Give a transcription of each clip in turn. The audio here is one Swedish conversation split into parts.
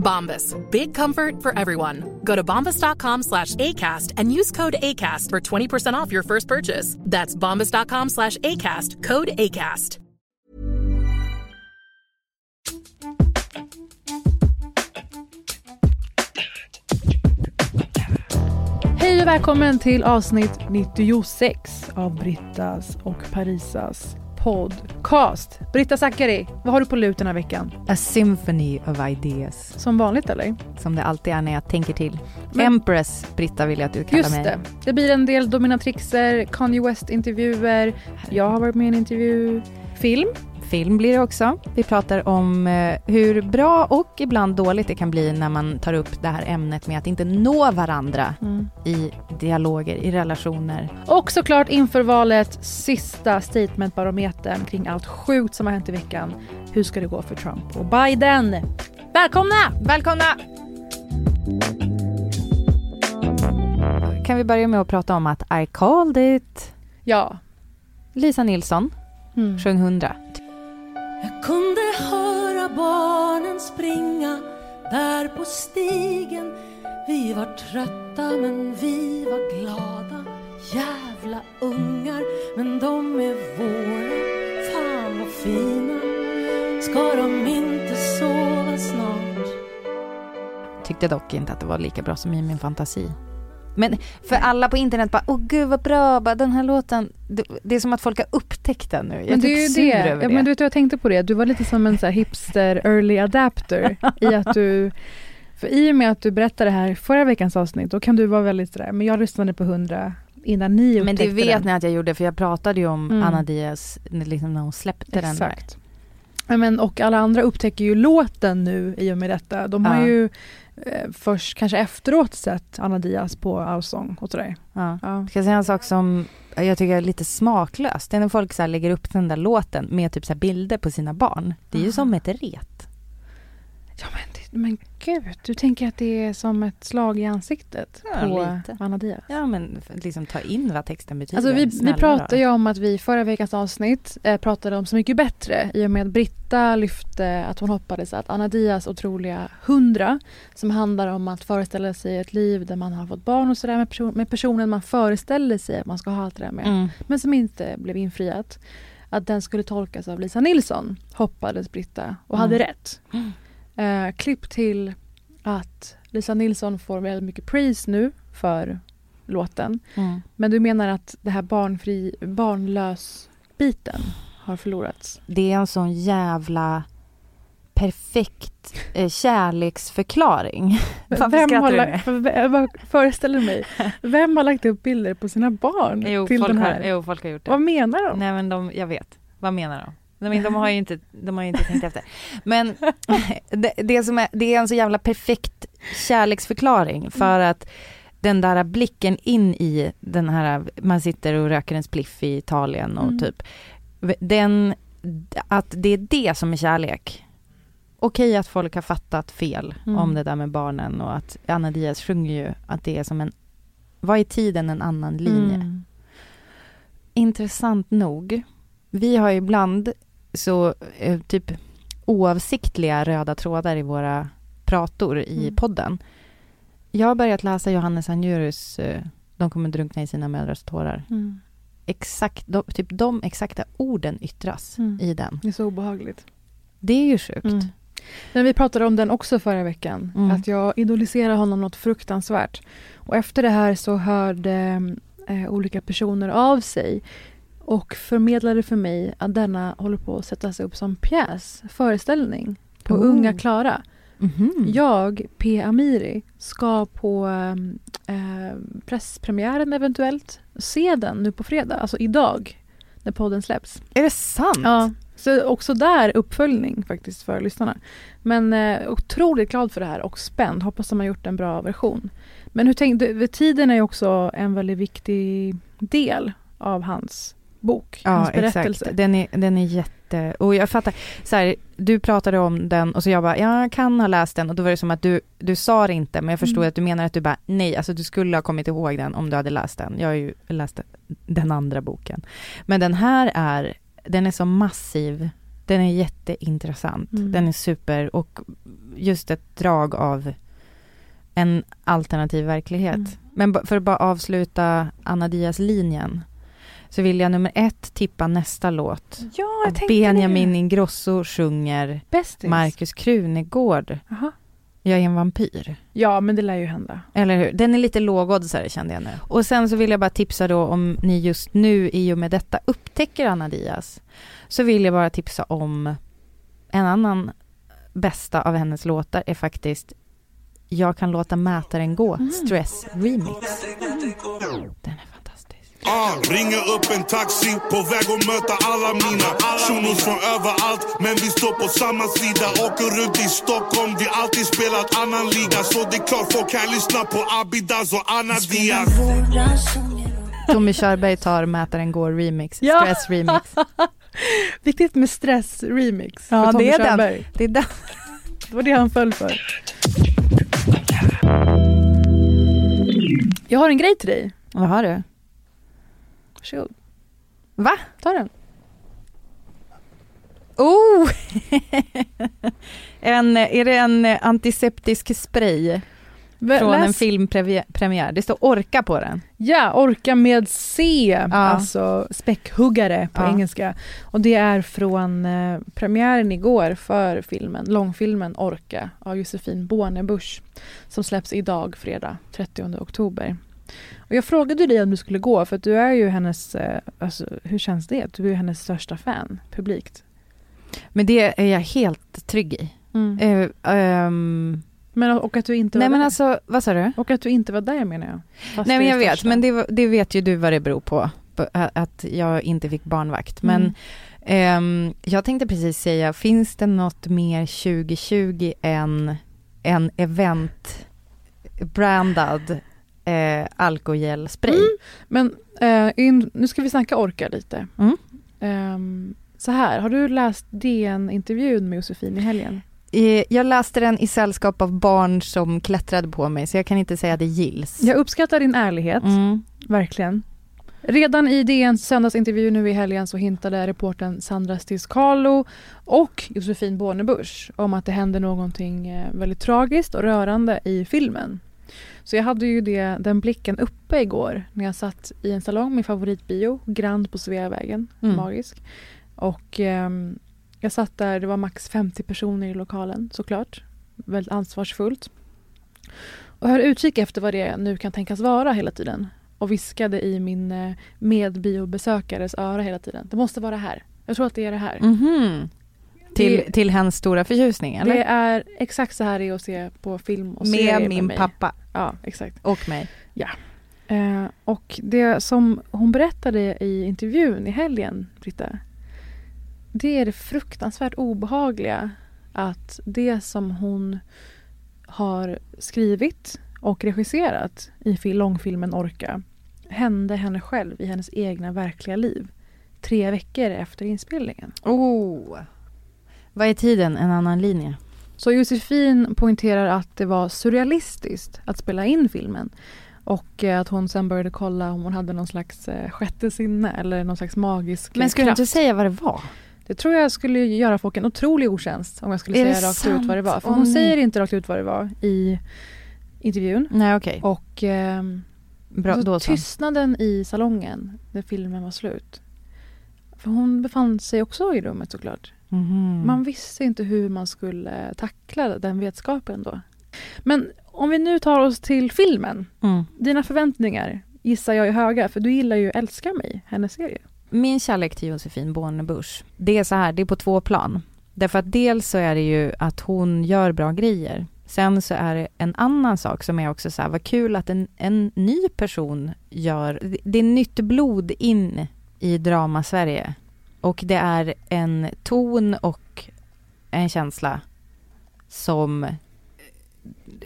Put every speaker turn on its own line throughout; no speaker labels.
Bombas. Big comfort for everyone. Go to bombas.com slash ACAST and use code ACAST for 20% off your first purchase. That's bombas.com slash ACAST. Code ACAST.
Hej och välkommen till avsnitt 96 av Brittas och Parisas podcast. Britta Zackari, vad har du på lut den här veckan?
A symphony of ideas.
Som vanligt eller?
Som det alltid är när jag tänker till.
Men-
Empress, Britta vill jag att du kallar
Just
mig.
det. Det blir en del dominatrixer, Kanye West-intervjuer, jag har varit med i en intervju, film.
Film blir det också. Vi pratar om eh, hur bra och ibland dåligt det kan bli när man tar upp det här ämnet med att inte nå varandra i dialoger, i relationer.
Och såklart inför valet, sista statementbarometern kring allt sjukt som har hänt i veckan. Hur ska det gå för Trump och Biden? Välkomna!
Välkomna! Kan vi börja med att prata om att I called it.
Ja.
Lisa Nilsson
Mm.
sjöng 100.
Jag kunde höra barnen springa där på stigen. Vi var trötta men vi var glada. Jävla ungar, men de är våra. Fan vad fina. Ska de inte sova snart?
Tyckte dock inte att det var lika bra som i min fantasi. Men för alla på internet bara, åh gud vad bra, bara, den här låten, det, är som att folk har upptäckt den nu. Jag är
Men det
typ
är ju
sur
det.
över
Ja,
det.
men du vet, jag tänkte på det. Du var lite som en så hipster early adapter i att du för i och med att du berättade det här i förra veckans avsnitt, då kan du vara väldigt sådär, men jag lyssnade på 100 innan ni upptäckte
Men det vet
den.
ni att jag gjorde, för jag pratade ju om
Mm.
Anna Diaz liksom när hon släppte den där.
Exakt. Men, och alla andra upptäcker ju låten nu i och med detta. De har
Ja.
ju först kanske efteråt sett Anna Diaz på Allsång och sådär.
Ja.
Ja.
Ska jag säga en sak som jag tycker är lite smaklöst? Det är när folk så lägger upp den där låten med typ så bilder på sina barn. Det är ju
Aha.
som ett ret.
Ja men, men gud, du tänker att det är som ett slag i ansiktet
Ja,
på
lite.
Anna Diaz?
Ja men liksom ta in vad texten betyder.
Alltså vi, vi pratade ju om att vi förra veckans avsnitt eh, pratade om Så mycket bättre i och med att Britta lyfte att hon hoppades att Anna Diaz otroliga 100 som handlar om att föreställa sig ett liv där man har fått barn och sådär med, person, med personen man föreställer sig att man ska ha allt det där med
Mm.
men som inte blev infriat. Att den skulle tolkas av Lisa Nilsson hoppades Britta och hade
Mm.
Eh, klipp till att Lisa Nilsson får väldigt mycket praise nu för låten.
Mm.
Men du menar att det här barnfri, barnlös-biten har förlorats?
Det är en sån jävla perfekt eh, kärleksförklaring. Varför
Vem har lagt, bara föreställer mig, vem har lagt upp bilder på sina barn
Jo
till den
har,
här?
jo, folk har gjort det.
Vad menar de?
Nej men de, jag vet. Vad menar de? De, de, har ju inte, de har ju inte tänkt efter. Men det, det, som är, det är en så jävla perfekt kärleksförklaring för att den där blicken in i den här, man sitter och röker en spliff i Italien och
Mm.
typ, den, att det är det som är kärlek. Okej att folk har fattat fel
Mm.
om det där med barnen och att Anna Diaz sjunger ju att det är som en, vad är tiden en annan linje?
Mm.
Intressant nog, vi har ibland så eh, typ oavsiktliga röda trådar i våra prator i
Mm.
podden. Jag har börjat läsa Johannes Anjurus eh, De kommer drunkna i sina mödrars tårar.
Mm.
Exakt, de, typ de exakta orden yttras
Mm.
i den.
Det är så obehagligt.
Det är ju sjukt.
Mm. Men vi pratade om den också förra veckan.
Mm.
Att jag idoliserar honom något fruktansvärt. Och efter det här så hörde eh, olika personer av sig. Och förmedlade för mig att denna håller på att sättas upp som pjäs, föreställning, på
Oh.
Unga Klara.
Mhm.
Jag, P. Amiri, ska på eh, presspremiären eventuellt se den nu på fredag, alltså idag, när podden släpps.
Är det sant?
Ja, så också där uppföljning faktiskt för lyssnarna. Men eh, otroligt glad för det här och spänd. Hoppas de har gjort en bra version. Men hur tänkte, tiden är ju också en väldigt viktig del av hans bok,
Ja,
hans berättelse.
exakt. Den är, den är jätte... Och jag fattar, så här, du pratade om den och så jag bara, ja, jag kan ha läst den och då var det som att du, du sa det inte, men jag förstod
Mm.
att du menar att du bara, nej, alltså du skulle ha kommit ihåg den om du hade läst den. Jag har ju läst den andra boken. Men den här är, den är så massiv, den är jätteintressant,
Mm.
den är super och just ett drag av en alternativ verklighet.
Mm.
Men för att bara avsluta Anna Diaz-linjen så vill jag nummer ett tippa nästa låt.
Ja,
Av Benjamin Ingrosso sjunger
Bästis.
Markus Krunegård,
Jaha.
Jag är en vampyr.
Ja, men det lär ju hända.
Eller hur? Den är lite lågoddsare kände jag nu. Och sen så vill jag bara tipsa då om ni just nu i och med detta upptäcker Anna Diaz. Så vill jag bara tipsa om en annan bästa av hennes låtar är faktiskt Jag kan låta mätaren gå, Stress Remix. Den är fantastisk.
Ah, ringer upp en taxi på väg att möta alla mina shunos från överallt Men vi står på samma sida Åker runt i Stockholm Vi alltid spelat annan liga Så det är klart folk kan lyssna på Abidaz och Anna Diaz
Tommy Körberg tar Mätaren går remix,
Ja.
Stress Remix.
Viktigt med stress remix.
Ja,
för Tommy
det är den.
Körberg.
Det är den.
Det var det han föll för. Jag har en grej till dig.
Vad har du?
Varsågod.
Va?
Ta den.
Oh! en, är det en antiseptisk spray från en
läs-
filmpremiär? Det står orka på den.
Ja, Orka med C, alltså späckhuggare på
Ja.
engelska. Och det är från eh, premiären igår för filmen, långfilmen Orka av Josefin Bornebusch som släpps idag, fredag 30 oktober. Och jag frågade dig om du skulle gå för att du är ju hennes, eh, alltså, hur känns det? Du är ju hennes största fan, publikt.
Men det är jag helt trygg i. Eh, ehm,
Men, och att du inte var
nej men
där.
alltså, vad sa du?
Och att du inte var där menar jag. Fast
Nej men jag vet, men det, det vet ju du vad det beror på. att jag inte fick barnvakt. Men
Mm.
ehm, jag tänkte precis säga, finns det något mer 2020 än en event brandad eh, alkoholspray?
Mm. Men eh, in, nu ska vi snacka orka lite.
Mm.
Ehm, så här, har du läst DN-intervjun med Josefin i helgen?
Eh, Jag läste den i sällskap av barn som klättrade på mig, så jag kan inte säga det gills.
Jag uppskattar din ärlighet,
Mm.
verkligen. Redan i DNs söndagsintervju nu i helgen så hintade reportern Sandra Stiscalo och Josefin Bornebusch om att det händer någonting eh, väldigt tragiskt och rörande i filmen. Så jag hade ju det, den blicken uppe igår när jag satt i en salong, min favoritbio, Grand på Sveavägen,
Mm.
magisk. Och ehm, jag satt där, det var max 50 personer i lokalen såklart. Väldigt ansvarsfullt. Och höll utkik efter vad det nu kan tänkas vara hela tiden. Och viskade i min eh, medbiobesökares öra hela tiden. Det måste vara det här. Jag tror att det är det här.
Mhm. Till,
Det-
till hens stora förtjusning, eller?
Det är exakt så här det är att se på film och serier
Med min
mig.
pappa
Ja, exakt.
och mig.
Eh, och det som hon berättade i intervjun i helgen, Britta, det är det fruktansvärt obehagliga att det som hon har skrivit och regisserat i fil- långfilmen Orka hände henne själv i hennes egna verkliga liv tre veckor efter inspelningen.
Oh. Vad är tiden? En annan linje?
Så Josefin poängterar att det var surrealistiskt att spela in filmen och eh, att hon sen började kolla om hon hade någon slags eh, sjätte sinne eller någon slags magisk
Men skulle du
kraft.
inte säga vad det var?
Det tror jag skulle göra folk en otrolig otjänst om jag skulle
Är
säga rakt
sant?
ut vad det var. För hon säger inte rakt ut vad det var i intervjun.
Nej, okej.
Och ehm,
Bra,
så
då så.
tystnaden i salongen när filmen var slut. För hon befann sig också i rummet såklart.
Mhm.
Man visste inte hur man skulle tackla den vetskapen då. Men om vi nu tar oss till filmen.
Mm.
Dina förväntningar gissar jag är höga för du gillar ju Älska mig, hennes serie.
min kärlek till Josefin Bornebusch, det är så här, det är på två plan. Därför att dels så är det ju att hon gör bra grejer. Sen så är det en annan sak som är också så här, vad kul att en, en ny person gör, det är nytt blod in i drama-Sverige. Och det är en ton och en känsla som,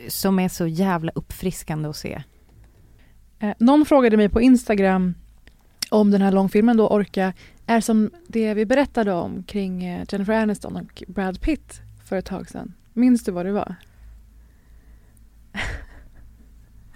som är så jävla uppfriskande att se.
Eh, någon frågade mig på Instagram om den här långfilmen då, Orka, är som det vi berättade om kring eh, Jennifer Aniston och Brad Pitt för ett tag sedan. Minns du vad det var?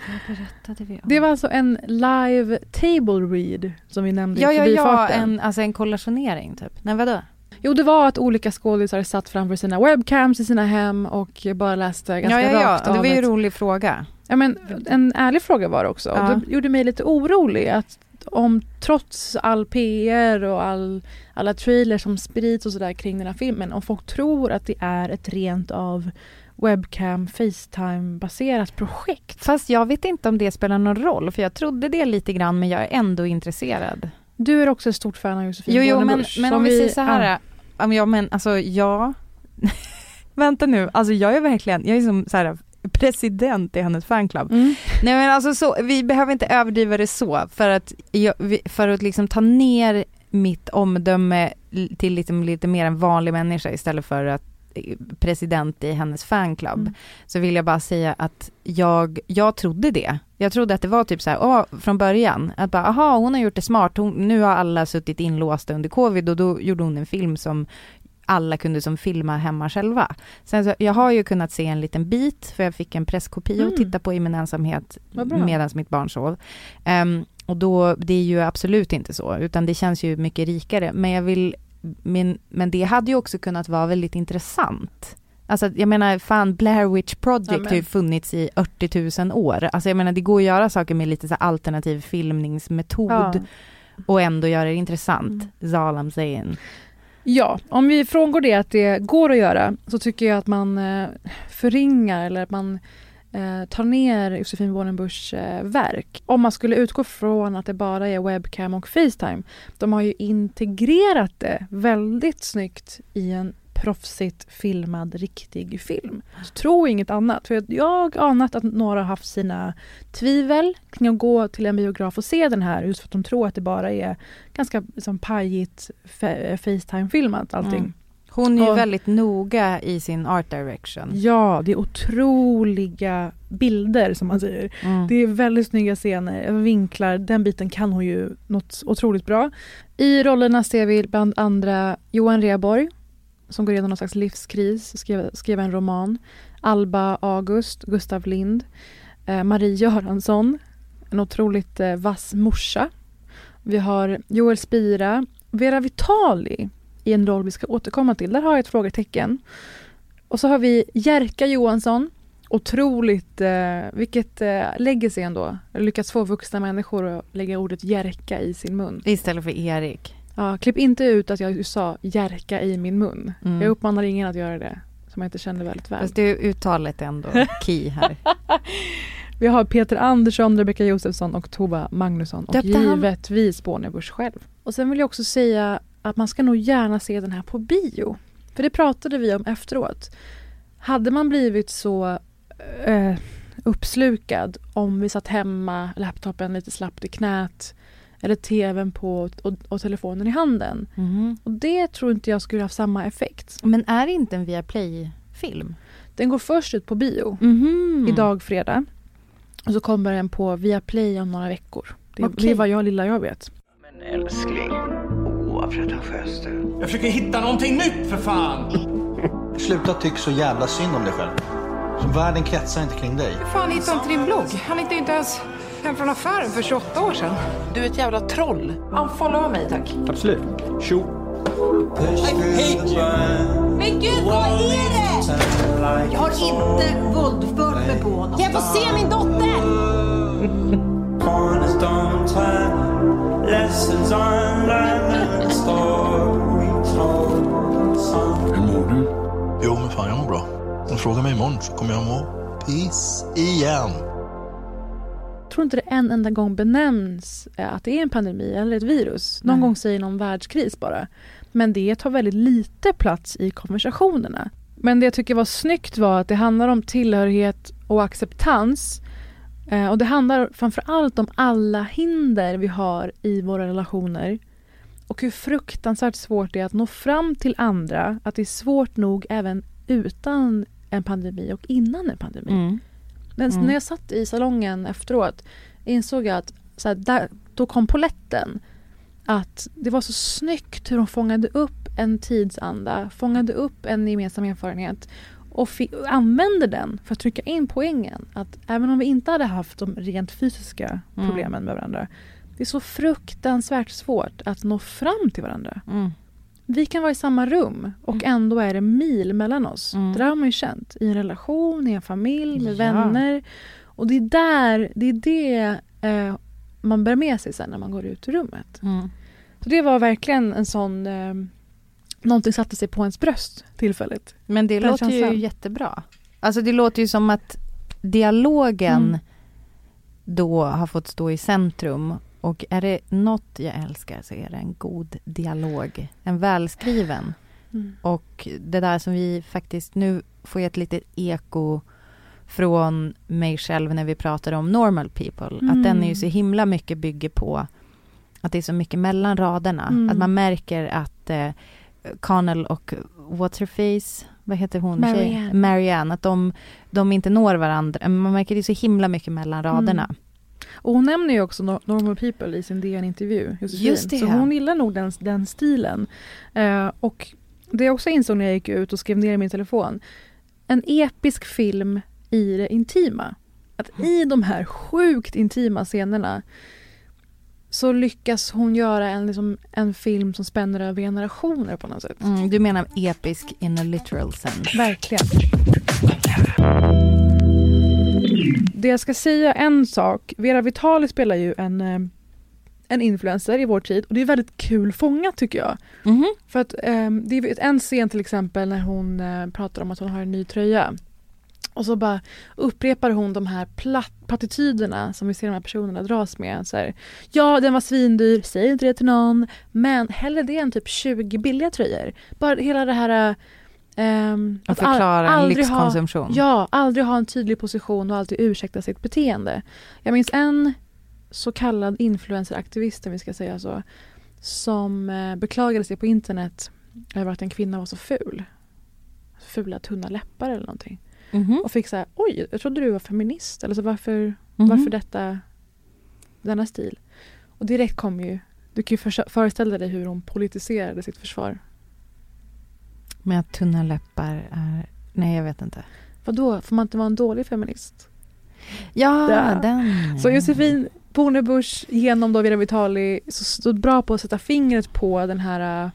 Vad berättade vi om?
Det var alltså en live table read som vi nämnde
Ja,
i
ja, ja, en, alltså en kollationering typ. Nej, vadå?
Jo, det var att olika skådisar satt framför sina webcams i sina hem och bara läste ganska
ja, ja,
rakt
ja, det
av
var ju en rolig fråga.
Ja, men en ärlig fråga var det också.
Ja.
Det gjorde mig lite orolig att om trots all PR och all, alla trailers som sprids och sådär kring den här filmen, om folk tror att det är ett rent av webcam, Facetime baserat projekt.
Fast jag vet inte om det spelar någon roll, för jag trodde det lite grann, men jag är ändå intresserad.
Du är också ett stort fan av Josefin
Jo, jo, men, men om vi säger så här,
ja.
ja. men, alltså ja, vänta nu, alltså jag är verkligen, jag är som så här president i hennes fanclub.
Mm.
Nej men alltså så, vi behöver inte överdriva det så, för att, för att liksom ta ner mitt omdöme till liksom lite mer en vanlig människa istället för att president i hennes fanclub,
Mm.
så vill jag bara säga att jag, jag trodde det. Jag trodde att det var typ så här, åh, från början, att bara, aha, hon har gjort det smart, hon, nu har alla suttit inlåsta under covid och då gjorde hon en film som alla kunde som filma hemma själva. Sen så, jag har ju kunnat se en liten bit, för jag fick en presskopia
Mm.
att titta på i min ensamhet medan mitt barn sov. Ehm, och då, det är ju absolut inte så, utan det känns ju mycket rikare. Men jag vill, men, men det hade ju också kunnat vara väldigt intressant. Alltså jag menar, fan Blair Witch Project
Amen.
har ju funnits i 80 000 år. Alltså jag menar, det går att göra saker med lite så alternativ filmningsmetod
Ja.
och ändå göra det intressant.
Mm.
Zalam saying.
Ja, om vi frångår det att det går att göra så tycker jag att man eh, förringar eller att man eh, tar ner Josefin Bornebuschs eh, verk. Om man skulle utgå från att det bara är webcam och Facetime. De har ju integrerat det väldigt snyggt i en proffsigt filmad riktig film. Så tro inget annat. För jag har anat att några har haft sina tvivel kring att gå till en biograf och se den här just för att de tror att det bara är ganska liksom, pajigt eh, Facetime-filmat allting.
Mm. Hon är ju
Och-
väldigt noga i sin art direction.
Ja, det är otroliga bilder som man säger.
Mm.
Det är väldigt snygga scener, vinklar, den biten kan hon ju något otroligt bra. I rollerna ser vi bland andra Johan Rheborg som går igenom någon slags livskris, skrev, skrev en roman. Alba August, Gustav Lind, eh, Marie Göransson, en otroligt eh, vass morsa. Vi har Joel Spira, Vera Vitali i en roll vi ska återkomma till. Där har jag ett frågetecken. Och så har vi Jerka Johansson, otroligt, eh, vilket eh, legacy ändå. Lyckats få vuxna människor att lägga ordet Jerka i sin mun.
Istället för Erik.
Ja, klipp inte ut att jag sa Jerka i min mun.
Mm.
Jag uppmanar ingen att göra det, som jag inte känner väldigt väl.
Fast det är uttalet ändå key här.
Vi har Peter Andersson, Rebecca Josefsson och Tova Magnusson. Och
Döpte
givetvis Bornebusch själv. Och sen vill jag också säga att man ska nog gärna se den här på bio. För det pratade vi om efteråt. Hade man blivit så eh, uppslukad om vi satt hemma, laptopen lite slappt i knät eller tvn på och, och telefonen i handen.
Mhm.
Och det tror inte jag skulle ha samma effekt.
Men är det inte en Viaplay-film?
Den går först ut på bio
Mhm.
idag fredag. Och så kommer den på Viaplay om några veckor. Det,
Okej.
det är vad jag lilla jag vet.
Men älskling, vad pretentiöst du.
Jag försöker hitta någonting nytt för fan!
Sluta tycka så jävla synd om dig själv. Som världen kretsar inte kring dig.
fan hittade inte din blogg? Han hittade inte ens hem från affären för 28 år sedan. Du är ett jävla troll. Unfollowa mig tack.
Absolut. Tjo.
Men gud, vad är det? Jag har inte våldfört mig på honom. Kan jag få se min dotter?
Hur mår du? Jo, men fan jag mår bra. Frågar mig imorgon så kommer jag må piss igen.
tror inte det en enda gång benämns eh, att det är en pandemi eller ett virus. Någon
Nej.
gång säger någon världskris bara. Men det tar väldigt lite plats i konversationerna. Men det jag tycker var snyggt var att det handlar om tillhörighet och acceptans. Eh, och det handlar framför allt om alla hinder vi har i våra relationer. Och hur fruktansvärt svårt det är att nå fram till andra. Att det är svårt nog även utan en pandemi och innan en pandemi.
Mm.
Men
Mm.
när jag satt i salongen efteråt insåg jag att så här, där, då kom poletten. Att det var så snyggt hur de fångade upp en tidsanda, fångade upp en gemensam erfarenhet och fi- och använde den för att trycka in poängen. Att även om vi inte hade haft de rent fysiska
Mm.
problemen med varandra. Det är så fruktansvärt svårt att nå fram till varandra.
Mm.
Vi kan vara i samma rum och ändå är det mil mellan oss.
Mm.
Det där har man ju känt. I en relation, i en familj, med
Ja.
vänner. Och det är där, det är det eh, man bär med sig sen när man går ut ur rummet.
Mm.
Så det var verkligen en sån, eh, någonting satte sig på ens bröst tillfälligt.
Men det
Den
låter ju
känslan.
jättebra. Alltså det låter ju som att dialogen
Mm.
då har fått stå i centrum. Och är det något jag älskar så är det en god dialog. En välskriven.
Mm.
Och det där som vi faktiskt, nu får jag ett litet eko från mig själv när vi pratade om normal people.
Mm.
Att den är ju så himla mycket bygger på att det är så mycket mellan raderna.
Mm.
Att man märker att eh, Connell och What's her face, vad heter hon?
Marianne.
Marianne. Att de, de inte når varandra. Man märker det så himla mycket mellan raderna.
Mm. Och hon nämner ju också Nor- Normal People i sin DN-intervju.
Just det.
Så hon gillar nog den, den stilen. Eh, och det jag också insåg när jag gick ut och skrev ner i min telefon. En episk film i det intima. Att i de här sjukt intima scenerna så lyckas hon göra en, liksom, en film som spänner över generationer på något sätt.
Mm, du menar episk in a literal sense?
Verkligen. Det jag ska säga en sak. Vera Vitali spelar ju en, eh, en influencer i vår tid och det är väldigt kul fångat tycker jag.
Mhm.
För att eh, det är en scen till exempel när hon eh, pratar om att hon har en ny tröja. Och så bara upprepar hon de här platt, plattityderna som vi ser de här personerna dras med. Så här, ja, den var svindyr, säg inte det till någon. Men hellre det än typ 20 billiga tröjor. Bara hela det här... ehm,
Att förklara
aldrig
lyxkonsumtion.
Ha, ja, aldrig ha en tydlig position och alltid ursäkta sitt beteende. Jag minns en så kallad influenceraktivist, om vi ska säga så, som eh, beklagade sig på internet över att en kvinna var så ful. Fula tunna läppar eller någonting.
Mhm.
Och fick så här, oj, jag trodde du var feminist. Eller så varför,
Mhm.
varför detta, denna stil? Och direkt kom ju, du kan ju föreställa dig hur hon politiserade sitt försvar.
Med att tunna läppar är... Nej, jag vet inte.
Vad då får man inte vara en dålig feminist?
Ja,
Där.
den.
Så Josefin Bornebusch genom då Vera Vitali så stod bra på att sätta fingret på den här uh,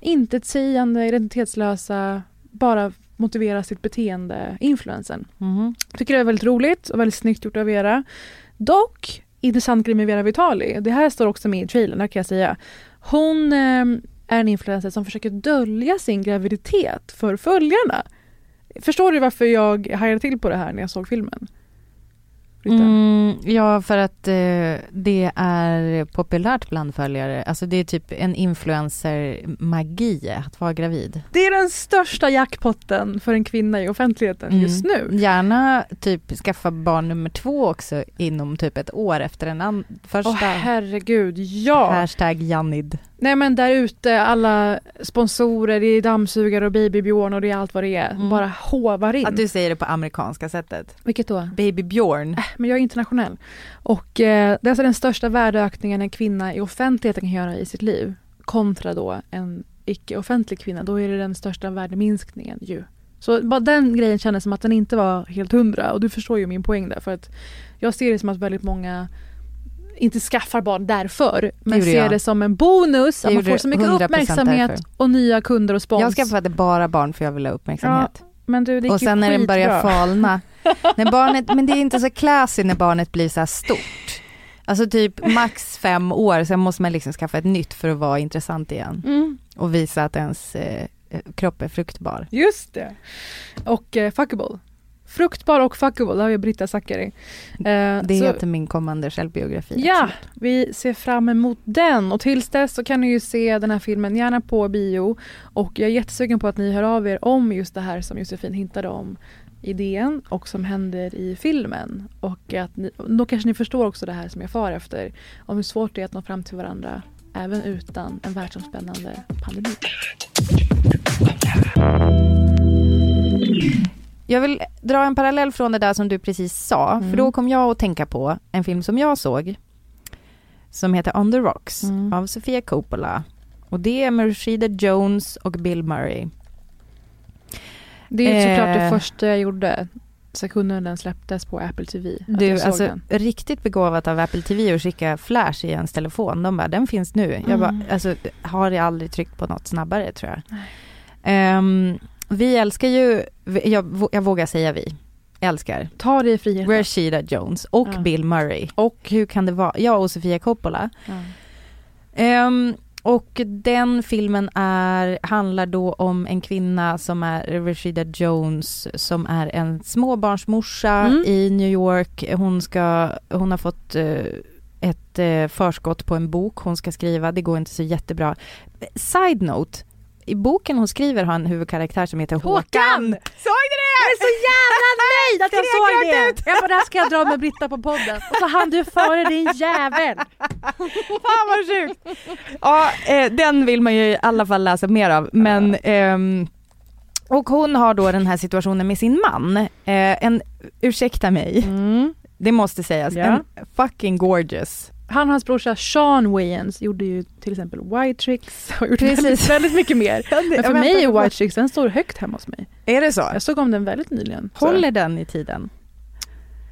intetsägande, identitetslösa, bara motivera sitt beteende influensen.
Mhm.
Tycker det är väldigt roligt och väldigt snyggt gjort av Vera. Dock, intressant grej med Vera Vitali, det här står också med i trailern, här kan jag säga. Hon eh, är en influencer som försöker dölja sin graviditet för följarna. Förstår du varför jag hajade till på det här när jag såg filmen? Britta?
Mm, ja, för att eh, det är populärt bland följare. Alltså det är typ en influencer-magi att vara gravid.
Det är den största jackpotten för en kvinna i offentligheten just nu.
Mm. Gärna typ skaffa barn nummer två också inom typ ett år efter den an- första.
Åh herregud, ja!
Hashtag Jannid.
Nej men där ute, alla sponsorer, det är dammsugare och babybjörn och det är allt vad det är.
Mm.
Bara hovar in.
Att du säger det på amerikanska sättet.
Vilket då?
Baby Björn.
Äh, Men jag är internationell. Och eh, det är alltså den största värdeökningen en kvinna i offentligheten kan göra i sitt liv. Kontra då en icke-offentlig kvinna. Då är det den största värdeminskningen ju. Så bara den grejen kändes som att den inte var helt hundra. Och du förstår ju min poäng där. För att jag ser det som att väldigt många inte skaffar barn därför. Men ser
jag.
det som en bonus. Att man får så mycket
100%
uppmärksamhet
därför.
och nya kunder och spons.
Jag skaffade bara barn för jag ville ha uppmärksamhet.
Men du, det
och sen när den börjar
skitbra.
falna. när barnet, men det är inte så classy när barnet blir så här stort. Alltså typ max fem år, sen måste man liksom skaffa ett nytt för att vara intressant igen.
Mm.
Och visa att ens eh, kropp är fruktbar.
Just det. Och eh, fuckable. Fruktbar och fuckable, har ju Britta Zackari. Eh,
Det
så-
heter min kommande självbiografi.
Ja,
absolut.
vi ser fram emot den och tills dess så kan ni ju se den här filmen gärna på bio och jag är jättesugen på att ni hör av er om just det här som Josefin hintade om i DN och som händer i filmen. Och att ni, då kanske ni förstår också det här som jag far efter om hur svårt det är att nå fram till varandra även utan en världsomspännande pandemi.
Jag vill dra en parallell från det där som du precis sa,
Mm.
för då kom jag att tänka på en film som jag såg som heter On the Rocks
Mm.
av Sofia Coppola. Och det är Rashida Jones och Bill Murray.
Det är såklart det
Eh.
första jag gjorde sekunden den släpptes på Apple TV.
Du,
jag
alltså
den.
riktigt begåvat av Apple TV att skicka flash i ens telefon. De bara, den finns nu. Jag
Mm.
bara, alltså har jag aldrig tryckt på något snabbare tror jag. Ehm, vi älskar ju, jag, jag vågar säga vi, älskar
Ta dig friheten.
Rashida Jones och
Ja.
Bill Murray. Och hur kan det vara, jag och Sofia Coppola.
Ja.
Ehm, och den filmen är, handlar då om en kvinna som är Rashida Jones som är en småbarnsmorsa
Mm.
i New York. Hon, ska, hon har fått eh, ett eh, förskott på en bok hon ska skriva. Det går inte så jättebra. Side note, i boken hon skriver har en huvudkaraktär som heter Håkan.
Såg du det? Jag är så jävla nöjd att jag såg det! Jag bara, det här ska jag dra med Britta på podden. Och så hann du före din jävel.
Fan vad sjukt! Ja, eh, den vill man ju i alla fall läsa mer av. Men, ehm, och hon har då den här situationen med sin man. Eh, en, ursäkta mig, det måste sägas,
Mm. Ja.
en fucking gorgeous.
Han och hans brorsa Sean Wayans gjorde ju till exempel White Tricks och gjort väldigt, väldigt mycket mer.
Ja, det-
Men för mig är White Tricks, den står högt hemma hos mig.
Är det så?
Jag såg om den väldigt nyligen. Så
Håller den i tiden?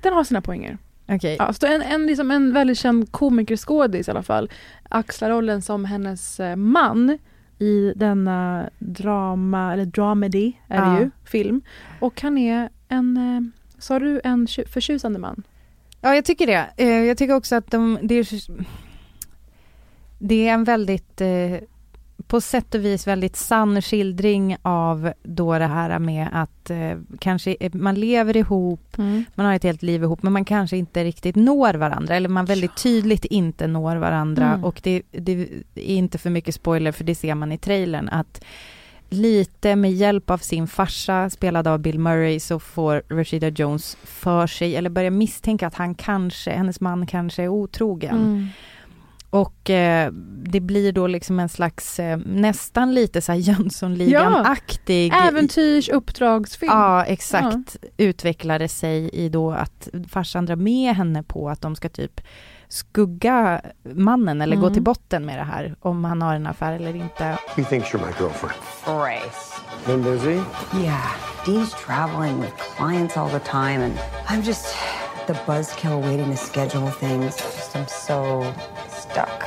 Den har sina poänger.
Okej.
Ja, så en, en, liksom en väldigt känd komikerskådis i alla fall axlar rollen som hennes eh, man i denna drama, eller dramedy är det
Ja.
ju, film. Och han är en, eh, sa du en tju- förtjusande man?
Ja, jag tycker det. Eh, jag tycker också att de, det är, det är en väldigt, eh, på sätt och vis väldigt sann skildring av då det här med att eh, kanske man lever ihop, man har ett helt liv ihop, men man kanske inte riktigt når varandra, eller man väldigt tydligt inte når varandra.
Mm.
Och det, det är inte för mycket spoiler, för det ser man i trailern, att lite med hjälp av sin farsa, spelad av Bill Murray, så får Rashida Jones för sig, eller börjar misstänka att han kanske, hennes man kanske är otrogen.
Mm.
Och eh, det blir då liksom en slags, eh, nästan lite så här Jönssonligan-aktig.
Äventyrs uppdragsfilm.
Ja, exakt. Utvecklade sig i då att farsan drar med henne på att de ska typ skugga mannen eller gå
Mm.
till botten med det här, om han har en affär eller inte.
He thinks you're my girlfriend.
Grace.
Been busy?
Yeah, Dean's traveling with clients all the time, and I'm just the buzzkill waiting to schedule things. Just I'm so stuck.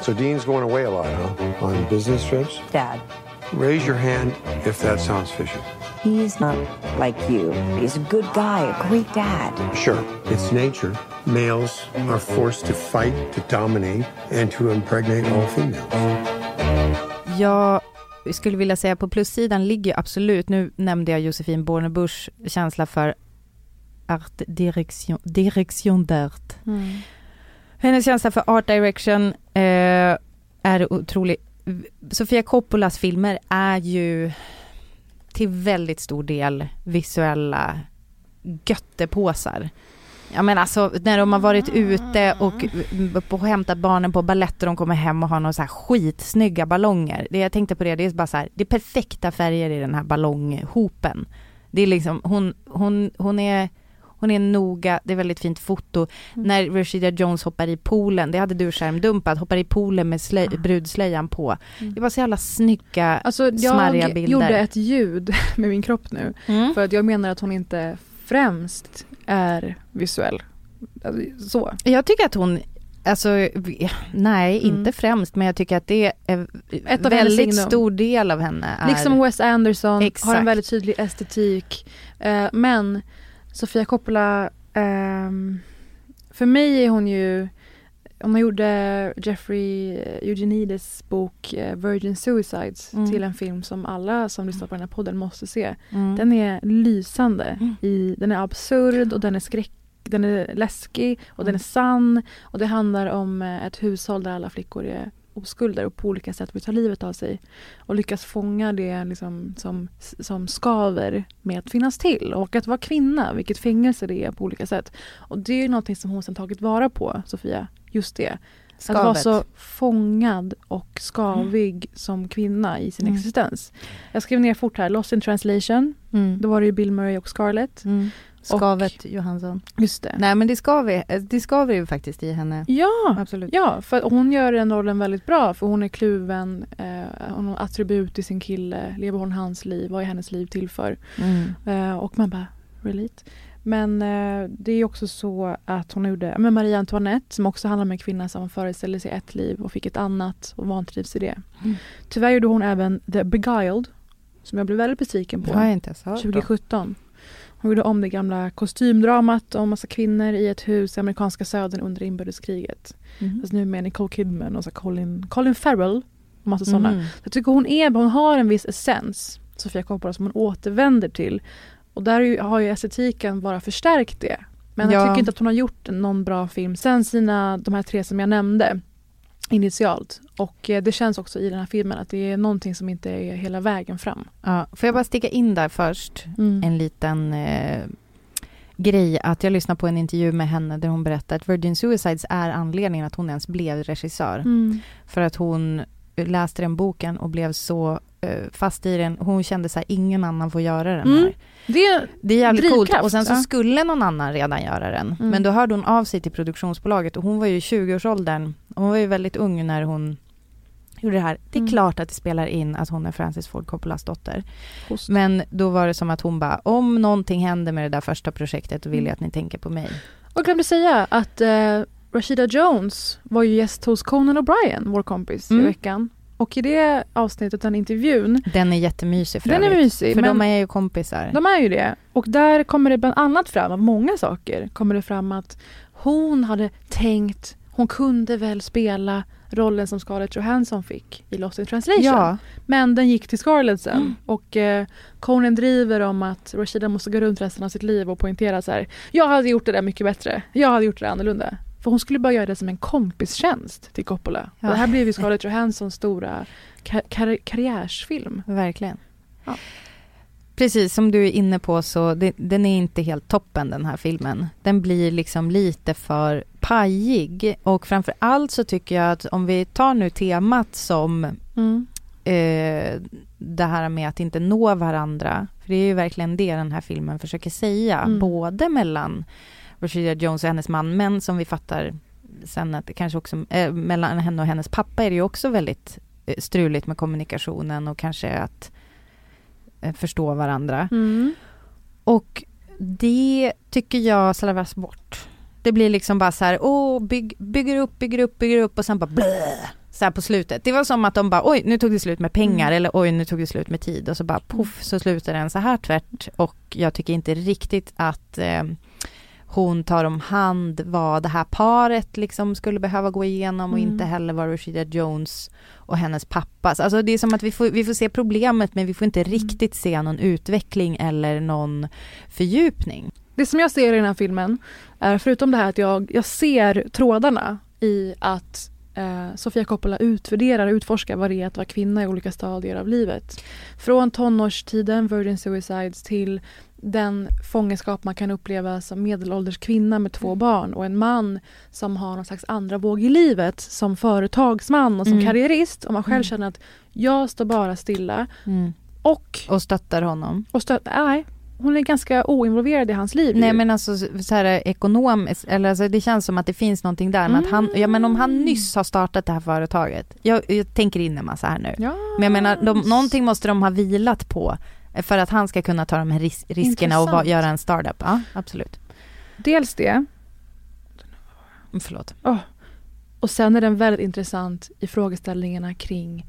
So Dean's going away a lot, huh? On business trips?
Dad,
Raise your hand if that sounds fishy.
He's not like you. He's a good guy, a great dad.
Sure, it's nature. Males are forced to fight, to dominate, and to impregnate all females.
Jag skulle vilja säga på plussidan ligger absolut, nu nämnde jag Josefin Bornebuschs känsla för art direction, direction d'art.
Mm.
Hennes känsla för art direction eh, är otrolig. Sofia Coppolas filmer är ju till väldigt stor del visuella göttepåsar. Ja men alltså när de har varit ute och på, hämtat barnen på balett och de kommer hem och har några så här skitsnygga ballonger. Det jag tänkte på det, det är bara så här, det är perfekta färger i den här ballonghopen. Det är liksom, hon, hon, hon är hon är noga, det är väldigt fint foto. När Rashida Jones hoppar i poolen, det hade du skärmdumpat, hoppar i poolen med slöj, brudslöjan på. Det var så jävla snygga,
Alltså
smarriga
jag
bilder.
gjorde ett ljud med min kropp nu.
Mm.
För att jag menar att hon inte främst är visuell. Alltså, så.
Jag tycker att hon, alltså nej
Mm.
inte främst men jag tycker att det är
Ett av
väldigt stor del av henne är
Liksom Wes Anderson har
Exakt.
en väldigt tydlig estetik. Eh, men Sofia Coppola, ehm, för mig är hon ju hon gjorde Jeffrey Eugenides bok eh, Virgin Suicides
Mm.
till en film som alla som lyssnar på den här podden måste se.
Mm.
Den är lysande. I, den är absurd och den är skräck den är läskig och den är sann och det handlar om eh, ett hushåll där alla flickor är oskulder och på olika sätt vill ta livet av sig och lyckas fånga det liksom som, som skaver med att finnas till och att vara kvinna, vilket fängelse det är på olika sätt. Och det är ju någonting som hon sen tagit vara på, Sofia, just det. Att vara
Skavet.
så fångad och skavig som kvinna i sin
Mm.
existens. Jag skrev ner fort här, Lost in translation.
Mm.
Då var det ju Bill Murray och Scarlett.
Skavet Johansson.
Just det.
Nej men det skaver, det skaver ju faktiskt i henne.
Ja,
Absolut.
ja, för hon gör den rollen väldigt bra för hon är kluven, eh, hon har attribut i sin kille, lever hon hans liv, vad är hennes liv till för?
Mm.
Eh, och man bara, relate. Men eh, det är också så att hon gjorde men Marie Antoinette som också handlar om en kvinna som föreställde sig ett liv och fick ett annat och vantrivs i det.
Mm.
Tyvärr gjorde hon även The Beguiled som jag blev väldigt besviken på.
Det har jag inte ens hört om.
2017. Hon gjorde om det gamla kostymdramat om massa kvinnor i ett hus i amerikanska södern under inbördeskriget.
Mhm.
Fast nu med Nicole Kidman och så Colin, Colin Farrell och massa sådana.
Mm.
Jag tycker hon är, hon har en viss essens, Sofia Coppola, som hon återvänder till. Och där har ju estetiken bara förstärkt det. Men jag
Ja.
tycker inte att hon har gjort någon bra film sen sina, de här tre som jag nämnde initialt. Och eh, det känns också i den här filmen att det är någonting som inte är hela vägen fram.
Ja, får jag bara sticka in där först?
Mm.
En liten eh, grej att jag lyssnade på en intervju med henne där hon berättade att Virgin Suicides är anledningen att hon ens blev regissör.
Mm.
För att hon läste den boken och blev så eh, fast i den. Hon kände så här, ingen annan får göra den
Mm. Det är,
Det är jävligt coolt.
Drivkraft,
Och sen så
ja.
skulle någon annan redan göra den.
Mm.
Men då hörde hon av sig till produktionsbolaget och hon var ju i 20-årsåldern. Hon var ju väldigt ung när hon gjorde det här. Det är
Mm.
klart att det spelar in att hon är Francis Ford Coppolas dotter.
Just.
Men då var det som att hon bara, om någonting händer med det där första projektet då vill jag att ni tänker på mig.
Och glömde säga att eh, Rashida Jones var ju gäst hos Conan O'Brien, vår kompis,
Mm.
i veckan. Och i det avsnittet, den intervjun,
Den är jättemysig för
Den är
övrigt.
mysig,
För
men-
de är ju kompisar.
de är ju det. Och där kommer det bland annat fram, av många saker, kommer det fram att hon hade tänkt, hon kunde väl spela rollen som Scarlett Johansson fick i Lost in translation.
Ja.
Men den gick till Scarlett sen. Och eh, Conan driver om att Rashida måste gå runt resten av sitt liv och poängtera så här. Jag hade gjort det där mycket bättre. Jag hade gjort det där annorlunda. För hon skulle bara göra det som en kompistjänst till Coppola.
Ja.
Och det här blev ju Scarlett Johanssons stora ka- kar- karriärsfilm.
Verkligen.
Ja.
Precis som du är inne på så det, den är inte helt toppen den här filmen. Den blir liksom lite för pajig och framför allt så tycker jag att om vi tar nu temat som
Mm.
eh, det här med att inte nå varandra. För det är ju verkligen det den här filmen försöker säga.
Mm.
Både mellan Rashida Jones och hennes man men som vi fattar sen att det kanske också eh, mellan henne och hennes pappa är det ju också väldigt eh, struligt med kommunikationen och kanske att eh, förstå varandra.
Mm.
Och det tycker jag slarvas bort. Det blir liksom bara så här, åh, bygg, bygger upp, bygger upp, bygger upp och sen bara blä, så här på slutet. Det var som att de bara, oj, nu tog det slut med pengar
Mm.
eller oj, nu tog det slut med tid och så bara poff så slutar den så här tvärt och jag tycker inte riktigt att eh, hon tar om hand vad det här paret liksom skulle behöva gå igenom och
Mm.
inte heller vad Rashida Jones och hennes pappas. Alltså det är som att vi får, vi får se problemet men vi får inte riktigt se någon utveckling eller någon fördjupning.
Det som jag ser i den här filmen är förutom det här att jag, jag ser trådarna i att eh, Sofia Coppola utvärderar och utforskar vad det är att vara kvinna i olika stadier av livet. Från tonårstiden, Virgin Suicides, till den fångenskap man kan uppleva som medelålders kvinna med två barn och en man som har någon slags andra våg i livet som företagsman och som
Mm.
karriärist. Och man själv
Mm.
känner att jag står bara stilla och,
Och stöttar honom.
och stöt, nej, hon är ganska oinvolverad i hans liv.
Nej men alltså så här ekonomiskt, eller alltså det känns som att det finns någonting där. Men, att han, ja, men om han nyss har startat det här företaget, jag, jag tänker in en massa här nu.
Ja.
Men jag menar, de, någonting måste de ha vilat på för att han ska kunna ta de här ris- riskerna och va,
Intressant.
göra en startup. Ja, absolut.
Dels det,
Förlåt.
och sen är den väldigt intressant i frågeställningarna kring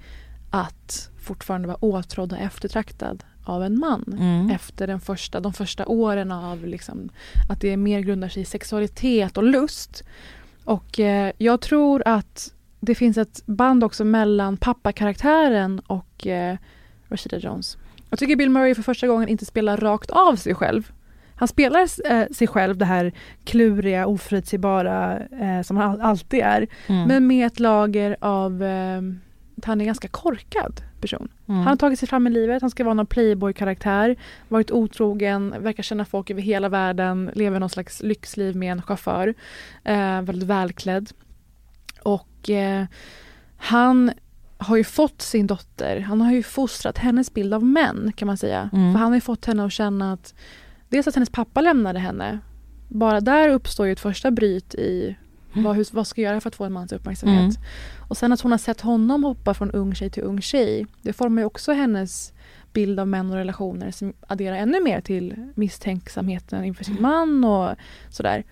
att fortfarande vara åtrådd och eftertraktad av en man.
Mm.
Efter den första, de första åren av liksom, att det mer grundar sig i sexualitet och lust. Och eh, jag tror att det finns ett band också mellan pappakaraktären och eh, Rashida Jones. Jag tycker Bill Murray för första gången inte spelar rakt av sig själv. Han spelar eh, sig själv, det här kluriga, oförutsägbara eh, som han alltid är.
Mm.
Men med ett lager av eh, att han är en ganska korkad person.
Mm.
Han har tagit sig fram i livet, han ska vara någon playboy-karaktär, varit otrogen, verkar känna folk över hela världen, lever någon slags lyxliv med en chaufför. Eh, väldigt välklädd. Och eh, han har ju fått sin dotter, han har ju fostrat hennes bild av män kan man säga.
Mm.
För han har ju fått henne att känna att dels att hennes pappa lämnade henne. Bara där uppstår ju ett första bryt i vad, hur, vad ska jag göra för att få en mans uppmärksamhet.
Mm.
Och sen att hon har sett honom hoppa från ung tjej till ung tjej. Det formar ju också hennes bild av män och relationer som adderar ännu mer till misstänksamheten inför sin man och sådär.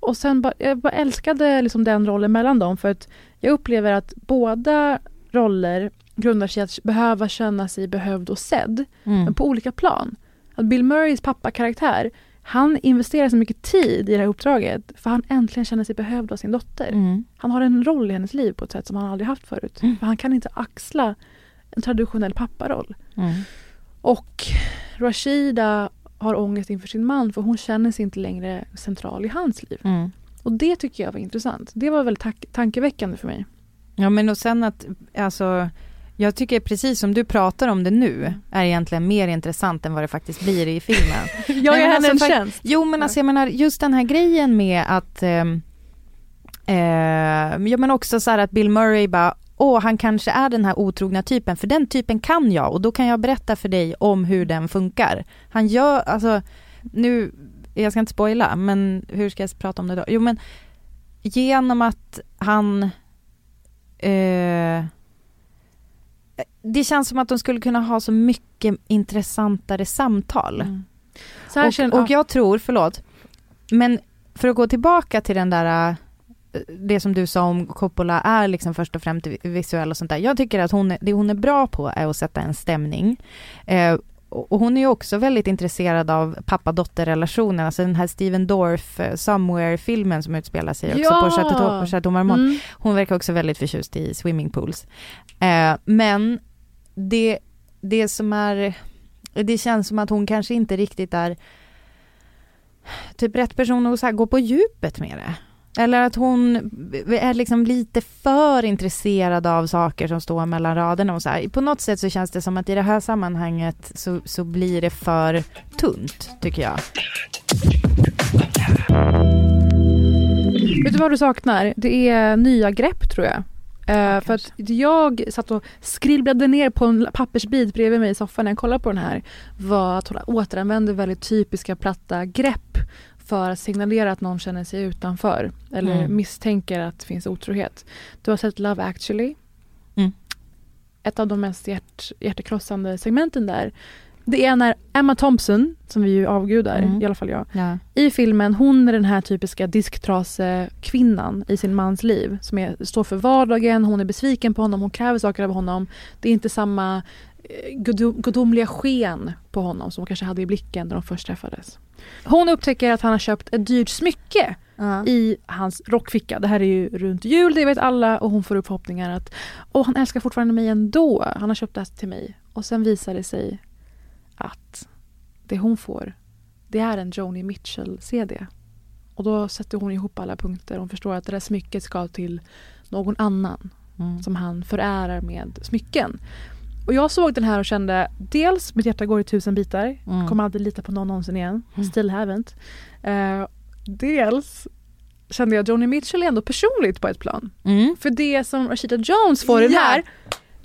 Och sen bara, jag bara älskade liksom den rollen mellan dem för att jag upplever att båda roller grundar sig i att behöva känna sig behövd och sedd.
Mm.
Men på olika plan. Att Bill Murrays pappakaraktär, han investerar så mycket tid i det här uppdraget för han äntligen känner sig behövd av sin dotter.
Mm.
Han har en roll i hennes liv på ett sätt som han aldrig haft förut. För han kan inte axla en traditionell papparoll.
Mm.
Och Rashida har ångest inför sin man för hon känner sig inte längre central i hans liv.
Mm.
Och det tycker jag var intressant. Det var väldigt tankeväckande för mig.
Ja men och sen att, alltså, jag tycker precis som du pratar om det nu, är egentligen mer intressant än vad det faktiskt blir i filmen.
Jag är henne en
alltså, fak-
tjänst.
Jo men alltså jag menar just den här grejen med att, eh, ja men också så här att Bill Murray bara, åh han kanske är den här otrogna typen, för den typen kan jag och då kan jag berätta för dig om hur den funkar. Han gör, alltså, nu, jag ska inte spoila, men hur ska jag prata om det då? Jo men genom att han eh, det känns som att de skulle kunna ha så mycket intressantare samtal.
Så här känner-
och, och jag tror, förlåt, men för att gå tillbaka till den där, eh, det som du sa om Coppola är liksom först och främst visuell och sånt där. Jag tycker att hon, det hon är bra på är att sätta en stämning. Eh, och hon är ju också väldigt intresserad av pappa-dotter-relationen, alltså den här Steven Dorff eh, Somewhere-filmen som utspelar sig också
Ja!
på Chateau, Chateau Marmont.
Mm.
Hon verkar också väldigt förtjust i swimmingpools. Eh, men det, det som är, det känns som att hon kanske inte riktigt är typ rätt person att så här, gå på djupet med det. Eller att hon är liksom lite för intresserad av saker som står mellan raderna och så här. På något sätt så känns det som att i det här sammanhanget så, så blir det för tunt, tycker jag.
Vet du vad du saknar? Det är nya grepp tror jag. Eh, för att jag satt och skribblade ner på en pappersbit bredvid mig i soffan när jag kollade på den här var att hon återanvände väldigt typiska platta grepp för att signalera att någon känner sig utanför eller
Mm.
misstänker att det finns otrohet. Du har sett Love actually.
Mm.
Ett av de mest hjärt, hjärtekrossande segmenten där. Det är när Emma Thompson, som vi ju avgudar,
Mm.
i alla fall jag,
Ja.
i filmen, hon är den här typiska disktrasekvinnan i sin mans liv. Som är, står för vardagen, hon är besviken på honom, hon kräver saker av honom. Det är inte samma gudom, gudomliga sken på honom som hon kanske hade i blicken när de först träffades. Hon upptäcker att han har köpt ett dyrt smycke i hans rockficka. Det här är ju runt jul, det vet alla och hon får upp förhoppningar att Åh, han älskar fortfarande mig ändå. Han har köpt det här till mig. Och sen visar det sig att det hon får det är en Joni Mitchell-CD. Och då sätter hon ihop alla punkter. Hon förstår att det där smycket ska till någon annan
Mm.
som han förärar med smycken. Och jag såg den här och kände dels mitt hjärta går i tusen bitar.
Mm.
Kommer aldrig lita på någon någonsin igen.
Mm.
Still haven't. Eh, dels kände jag Joni Mitchell är ändå personligt på ett plan.
Mm.
För det som Rashida Jones får i den här,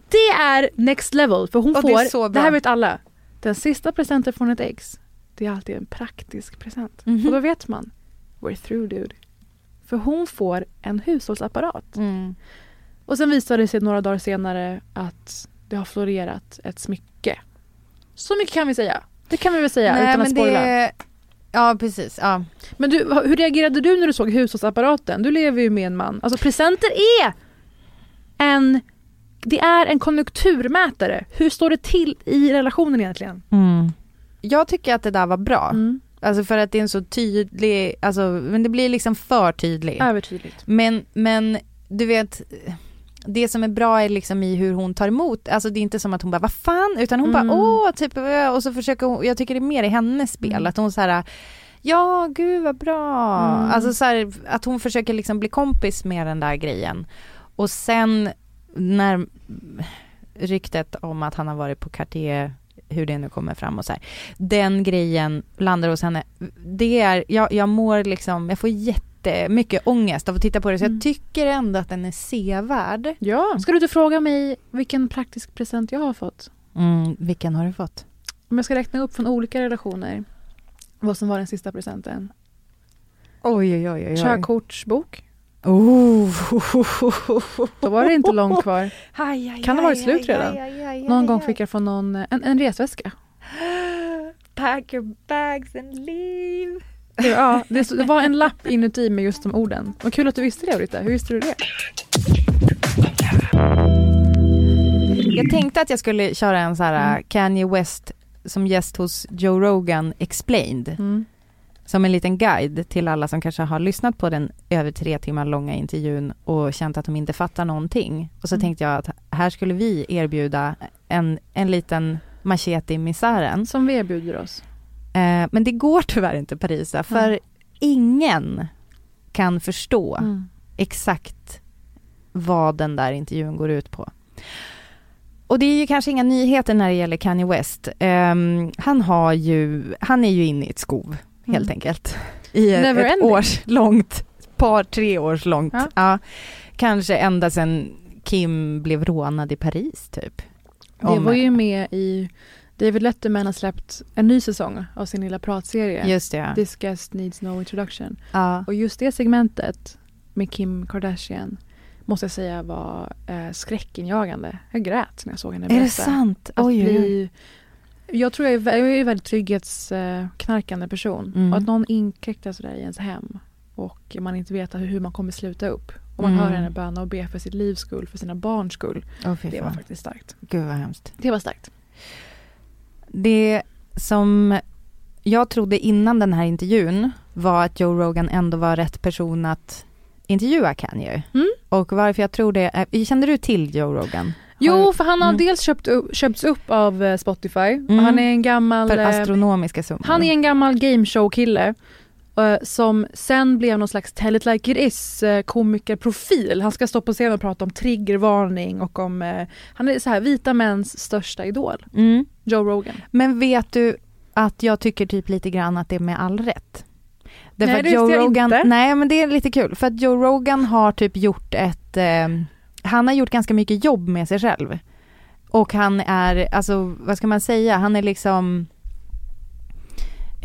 det är next level. För hon
Och det
får, det,
bra.
här vet alla, den sista presenten från ett ex, det är alltid en praktisk present.
Mhm.
Och då vet man, we're through dude. För hon får en hushållsapparat.
Mm.
Och sen visar det sig några dagar senare att det har florerat ett smycke. Så mycket kan vi säga. Det kan vi väl säga
Nej,
utan att spoila.
det, ja precis, ja.
Men du, hur reagerade du när du såg hushållsapparaten? Du lever ju med en man. Alltså presenter är en det är en konjunkturmätare. Hur står det till i relationen egentligen?
Mm. Jag tycker att det där var bra.
Mm.
Alltså för att det är en så tydlig, alltså men det blir liksom för tydligt.
Övertydligt.
Men, men du vet, det som är bra är liksom i hur hon tar emot, alltså det är inte som att hon bara vad fan, utan hon
Mm.
bara åh, typ, och så försöker hon, jag tycker det är mer i hennes spel,
Mm.
att hon så här ja gud vad bra,
Mm.
alltså så här, att hon försöker liksom bli kompis med den där grejen. Och sen när ryktet om att han har varit på Cartier, hur det nu kommer fram och så här, den grejen landar hos henne, det är, jag, jag mår liksom, jag får jättemycket ångest av att titta på det, så
Mm.
jag tycker ändå att den är sevärd.
Ja. Ska du inte fråga mig vilken praktisk present jag har fått?
Mm, vilken har du fått?
Om jag ska räkna upp från olika relationer vad som var den sista presenten.
Oj, oj, oj, oj.
Körkortsbok.
Oh.
Då var det inte långt kvar.
Aj, aj,
Kan ha varit
aj,
slut
aj,
redan.
aj, aj, aj,
Någon gång fick jag från någon en, en resväska.
Pack your bags and leave.
Ja, det, det var en lapp inuti med just de orden. Vad kul att du visste det Ulrika. Hur visste du det?
Jag tänkte att jag skulle köra en så här
Mm.
Kanye West som gäst hos Joe Rogan explained.
Mm.
Som en liten guide till alla som kanske har lyssnat på den över tre timmar långa intervjun och känt att de inte fattar någonting. Och så
Mm.
tänkte jag att här skulle vi erbjuda en, en liten machete i misären.
Som vi erbjuder oss.
Eh, men det går tyvärr inte Parisa, för
Ja.
ingen kan förstå
Mm.
exakt vad den där intervjun går ut på. Och det är ju kanske inga nyheter när det gäller Kanye West. Ehm, han har ju, han är ju inne i ett skov helt
Mm.
enkelt. I ett,
Never
ett
ending.
års långt, par tre års långt,
Ja.
ja. kanske ända sedan Kim blev rånad i Paris typ.
Det
Om-
var ju med i David Letterman har släppt en ny säsong av sin lilla pratserie.
Just det.
This guest needs no introduction.
Ja.
Och just det segmentet med Kim Kardashian måste jag säga var eh, skräckinjagande. Jag grät när jag såg henne
Är det
berätta.
sant?
Att
Oj, oj, oj.
bli, jag tror jag är, jag är en väldigt trygghetsknarkande person.
Mm.
Och att någon inkräktar sådär i ens hem och man inte vet hur man kommer sluta upp. Och man
Mm.
hör henne böna och be för sitt livs skull, för sina barns skull.
Fy
det var faktiskt starkt.
Gud vad hemskt.
Det var starkt.
Det som jag trodde innan den här intervjun var att Joe Rogan ändå var rätt person att intervjua Kanye.
Mm.
Och varför jag tror det, är, kände du till Joe Rogan?
Jo, för han har
Mm.
dels köpt upp, köpts upp av eh, Spotify.
Mm.
Han är en gammal...
För
eh,
astronomiska summor.
Han är en gammal gameshow-kille eh, som sen blev någon slags tell it like it is eh, komikerprofil. Han ska stå på scen och prata om triggervarning och om... eh, han är så här vita mäns största idol.
Mm.
Joe Rogan.
Men vet du att jag tycker typ lite grann att det är med all rätt? Därför
Nej, det visste jag
Rogan,
inte.
Nej men det är lite kul för att Joe Rogan har typ gjort ett, eh, han har gjort ganska mycket jobb med sig själv. Och han är, alltså vad ska man säga, han är liksom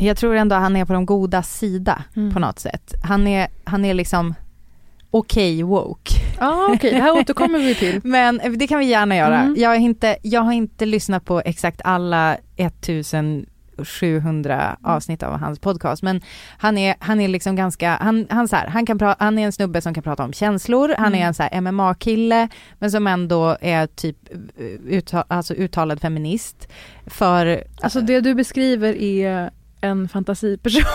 jag tror ändå han är på de goda sida
Mm.
på något sätt. Han är, han är liksom okej woke.
Ja ah, okej, det här återkommer vi till.
Men det kan vi gärna göra.
Mm.
Jag, har inte, jag har inte lyssnat på exakt alla 1700 avsnitt av hans podcast, men han är, han är liksom ganska, han, han, så här, han, kan pra, han är en snubbe som kan prata om känslor, han
Mm.
är en så MMA-kille, men som ändå är typ eh, uttal, alltså uttalad feminist. För,
Alltså det du beskriver är en fantasiperson.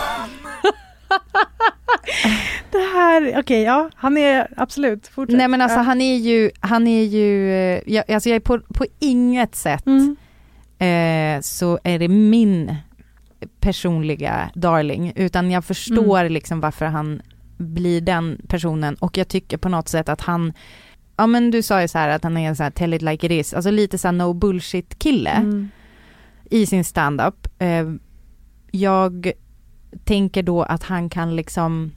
det här, okej ja, han är absolut, fortsätt.
nej men alltså
Ja.
han är ju, han är ju, eh, jag, alltså jag är på, på inget sätt
Mm.
eh, så är det min personliga darling, utan jag förstår
Mm.
liksom varför han blir den personen och jag tycker på något sätt att han, ja men du sa ju så här att han är en så här tell it like it is, alltså lite så no bullshit kille
Mm.
i sin standup. Eh, jag tänker då att han kan liksom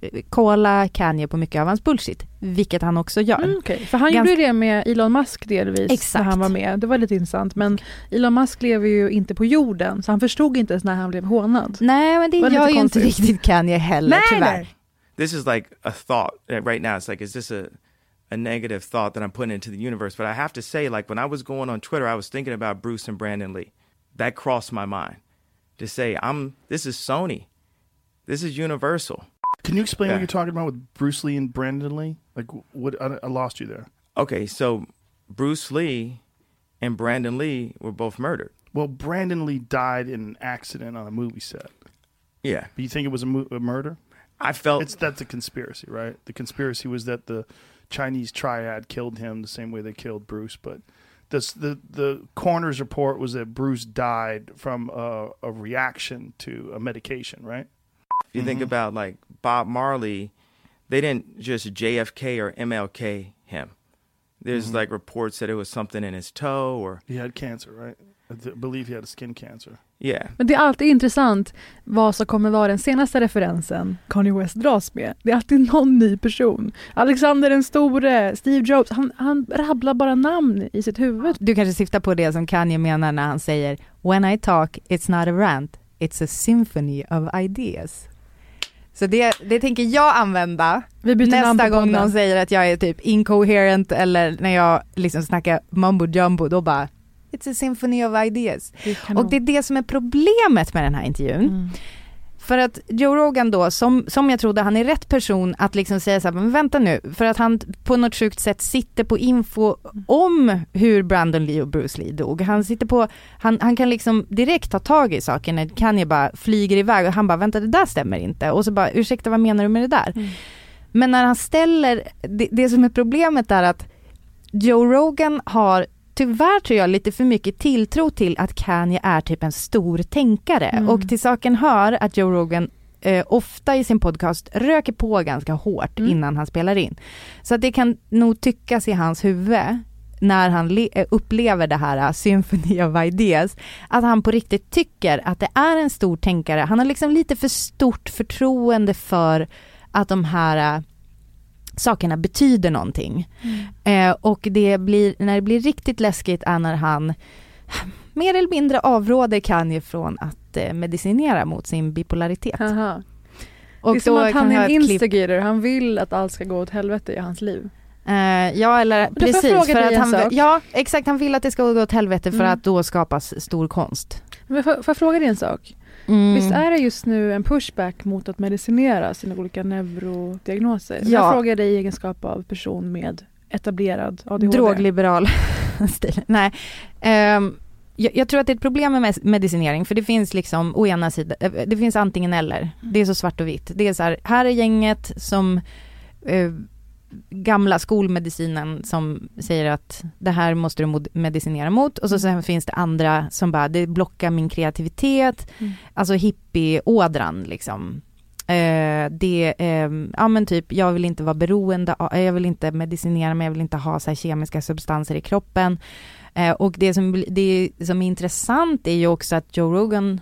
eh, kolla Kanye på mycket av hans bullshit, vilket han också gör.
Mm, okej. För han
Gans-
gjorde det med Elon Musk delvis
Exakt.
när han var med. Det var lite intressant. Men Elon Musk lever ju inte på jorden så han förstod inte ens när han blev hånad.
Nej men det
var
gör ju inte riktigt Kanye heller
Nej,
tyvärr.
nej.
this is like a thought right now. It's like, is this a, a negative thought that I'm putting into the universe? But I have to say, like, when I was going on Twitter, I was thinking about Bruce and Brandon Lee. That crossed my mind to say, I'm, this is Sony. This is Universal.
Can you explain
Yeah.
what you're talking about with Bruce Lee and Brandon Lee? Like, what? I, I lost you there.
Okay, so Bruce Lee and Brandon Lee were both murdered.
Well, Brandon Lee died in an accident on a movie set.
Yeah.
But you think it was a, mu- a murder?
I felt
it's that's a conspiracy, right? The conspiracy was that the Chinese triad killed him the same way they killed Bruce, but this, the the coroner's report was that Bruce died from a, a reaction to a medication, right?
If you think mm-hmm. about like Bob Marley, they didn't just JFK or MLK him. There's mm-hmm. like reports that it was something in his toe or
He had cancer, right? I believe he had a skin cancer.
Yeah.
Men det är alltid intressant vad som kommer vara den senaste referensen Kanye West dras med. Det är alltid någon ny person. Alexander den store, Steve Jobs, han, han rabblar bara namn i sitt huvud.
Du kanske syftar på det som Kanye menar när han säger When I talk it's not a rant, it's a symphony of ideas. Så det, det tänker jag använda nästa gång någon säger att jag är typ incoherent eller när jag liksom snackar mumbo jumbo, då bara It's a symphony of ideas.
kanon.
Och det är det som är problemet med den här intervjun.
Mm.
För att Joe Rogan då, som, som jag trodde, han är rätt person att liksom säga så här, men vänta nu, för att han på något sjukt sätt sitter på info om hur Brandon Lee och Bruce Lee dog. Han sitter på, han, han kan liksom direkt ta tag i saker när Kanye bara flyger iväg och han bara, vänta det där stämmer inte. Och så bara, ursäkta vad menar du med det där? Men när han ställer, det, det som är problemet är att Joe Rogan har tyvärr tror jag lite för mycket tilltro till att Kanye är typ en stor tänkare
Mm.
och till saken hör att Joe Rogan eh, ofta i sin podcast röker på ganska hårt
Mm.
innan han spelar in. Så att det kan nog tyckas i hans huvud när han eh, upplever det här uh, Symphony of Ideas, att han på riktigt tycker att det är en stor tänkare. Han har liksom lite för stort förtroende för att de här uh, sakerna betyder någonting. Eh, och det blir, när det blir riktigt läskigt är när han mer eller mindre avråder Kanye från att eh, medicinera mot sin bipolaritet.
Aha.
Och
det är som att han är en instigator, han vill att allt ska gå åt helvete i hans liv.
Eh, ja eller precis, för att han, ja exakt han vill att det ska gå åt helvete för
Mm.
att då skapas stor konst.
Men får, får jag fråga dig en sak?
Mm.
Visst är det just nu en pushback mot att medicinera sina olika neurodiagnoser?
Ja.
Jag frågar dig i egenskap av person med etablerad ADHD.
Drogliberal stil. Nej. Ehm, jag, jag tror att det är ett problem med medicinering för det finns liksom å ena sidan, eh, det finns antingen eller. Det är så svart och vitt. Det är så här, här är gänget som eh, gamla skolmedicinen som säger att det här måste du medicinera mot och så sen finns det andra som bara, det blockar min kreativitet,
Mm.
alltså hippieådran liksom. Eh, det, eh, ja men typ, jag vill inte vara beroende, av, jag vill inte medicinera mig, jag vill inte ha så här kemiska substanser i kroppen. Eh, och det som, det som är intressant är ju också att Joe Rogan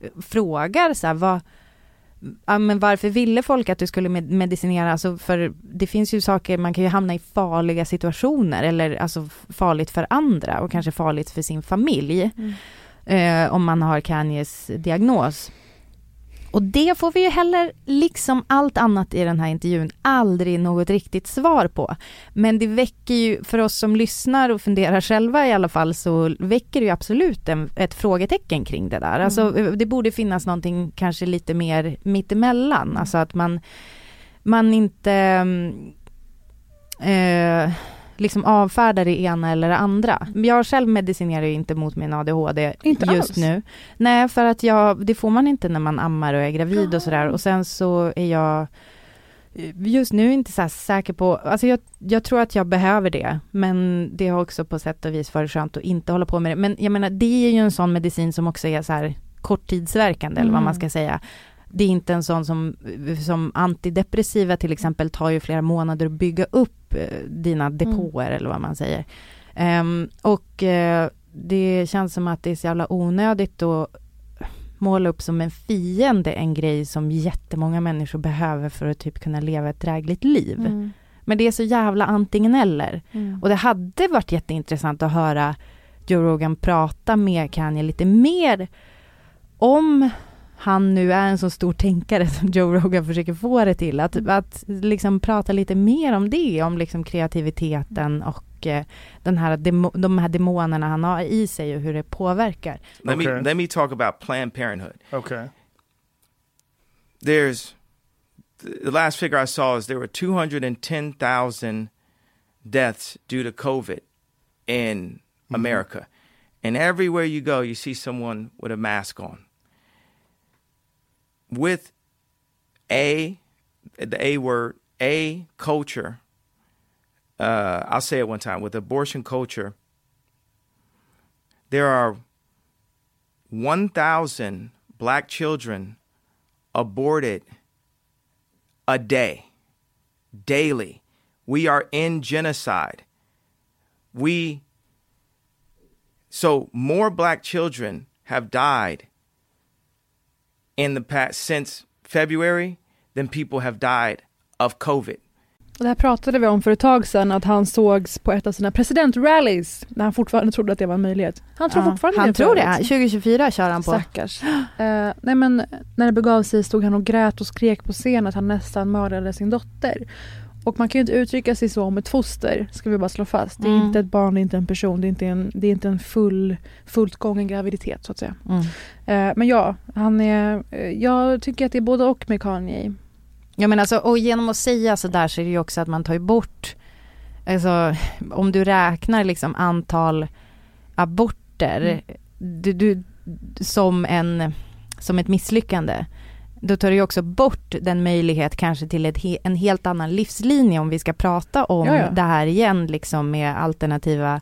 eh, frågar så här, vad, ja, men varför ville folk att du skulle med- medicinera? Alltså för det finns ju saker, man kan ju hamna i farliga situationer eller alltså farligt för andra och kanske farligt för sin familj. Eh, om man har Kanyes diagnos. Och det får vi ju heller, liksom allt annat i den här intervjun, aldrig något riktigt svar på. Men det väcker ju, för oss som lyssnar och funderar själva i alla fall, så väcker det ju absolut en, ett frågetecken kring det där. Alltså det borde finnas någonting kanske lite mer mittemellan, alltså att man, man inte mm, eh, liksom avfärdar det ena eller det andra. Jag själv medicinerar ju inte mot min ADHD
Inte
just
alls?
nu. Nej, för att jag, det får man inte när man ammar och är gravid och sådär. Och sen så är jag eh, just nu inte så säker på, alltså jag, jag tror att jag behöver det, men det har också på sätt och vis varit skönt att inte hålla på med det. Men jag menar, det är ju en sån medicin som också är så här korttidsverkande, eller vad man
Mm.
ska säga. Det är inte en sån som, som antidepressiva till exempel tar ju flera månader att bygga upp eh, dina depåer eller vad man säger. Ehm, och eh, det känns som att det är så jävla onödigt att måla upp som en fiende en grej som jättemånga människor behöver för att typ kunna leva ett drägligt liv.
Mm.
Men det är så jävla antingen eller.
Mm.
Och det hade varit jätteintressant att höra Joe Rogan prata med Kanye lite mer om han nu är en så stor tänkare som Joe Rogan försöker få det till. Att, att liksom prata lite mer om det, om liksom kreativiteten och eh, den här demo, de här demonerna han har i sig och hur det påverkar.
Let me let me talk about Planned Parenthood.
Okay.
There's the last figure I saw is there were 210,000 deaths due to COVID in America. And everywhere you go, you see someone with a mask on. With a the a word a culture uh, i'll say it one time with abortion culture there are 1000 black children aborted a day daily. We are in genocide. We so more black children have died in the past since February than people have died of covid.
Och det här pratade vi om för ett tag sedan, att han sågs på ett av sina presidentrallies när han fortfarande trodde att det var en möjlighet. Han tror
Ja,
fortfarande
han
det.
tror det.
för övrigt.
2024 kör han på.
Stackars. Eh, nej men när det begav sig stod han och grät och skrek på scen att han nästan mördade sin dotter. Och man kan ju inte uttrycka sig så om ett foster, ska vi bara slå fast. Det är
Mm.
inte ett barn, det är inte en person, det är inte en, det är inte en full, fullt gången graviditet så att säga.
Mm.
Eh, men ja, han är, eh, jag tycker att det är både och med Kanye.
Ja men alltså, och genom att säga sådär så är det ju också att man tar ju bort, alltså om du räknar liksom antal aborter
Mm.
du, du, som, en, som ett misslyckande, då tar du också bort den möjlighet kanske till ett, en helt annan livslinje om vi ska prata om
Ja, ja.
det här igen liksom med alternativa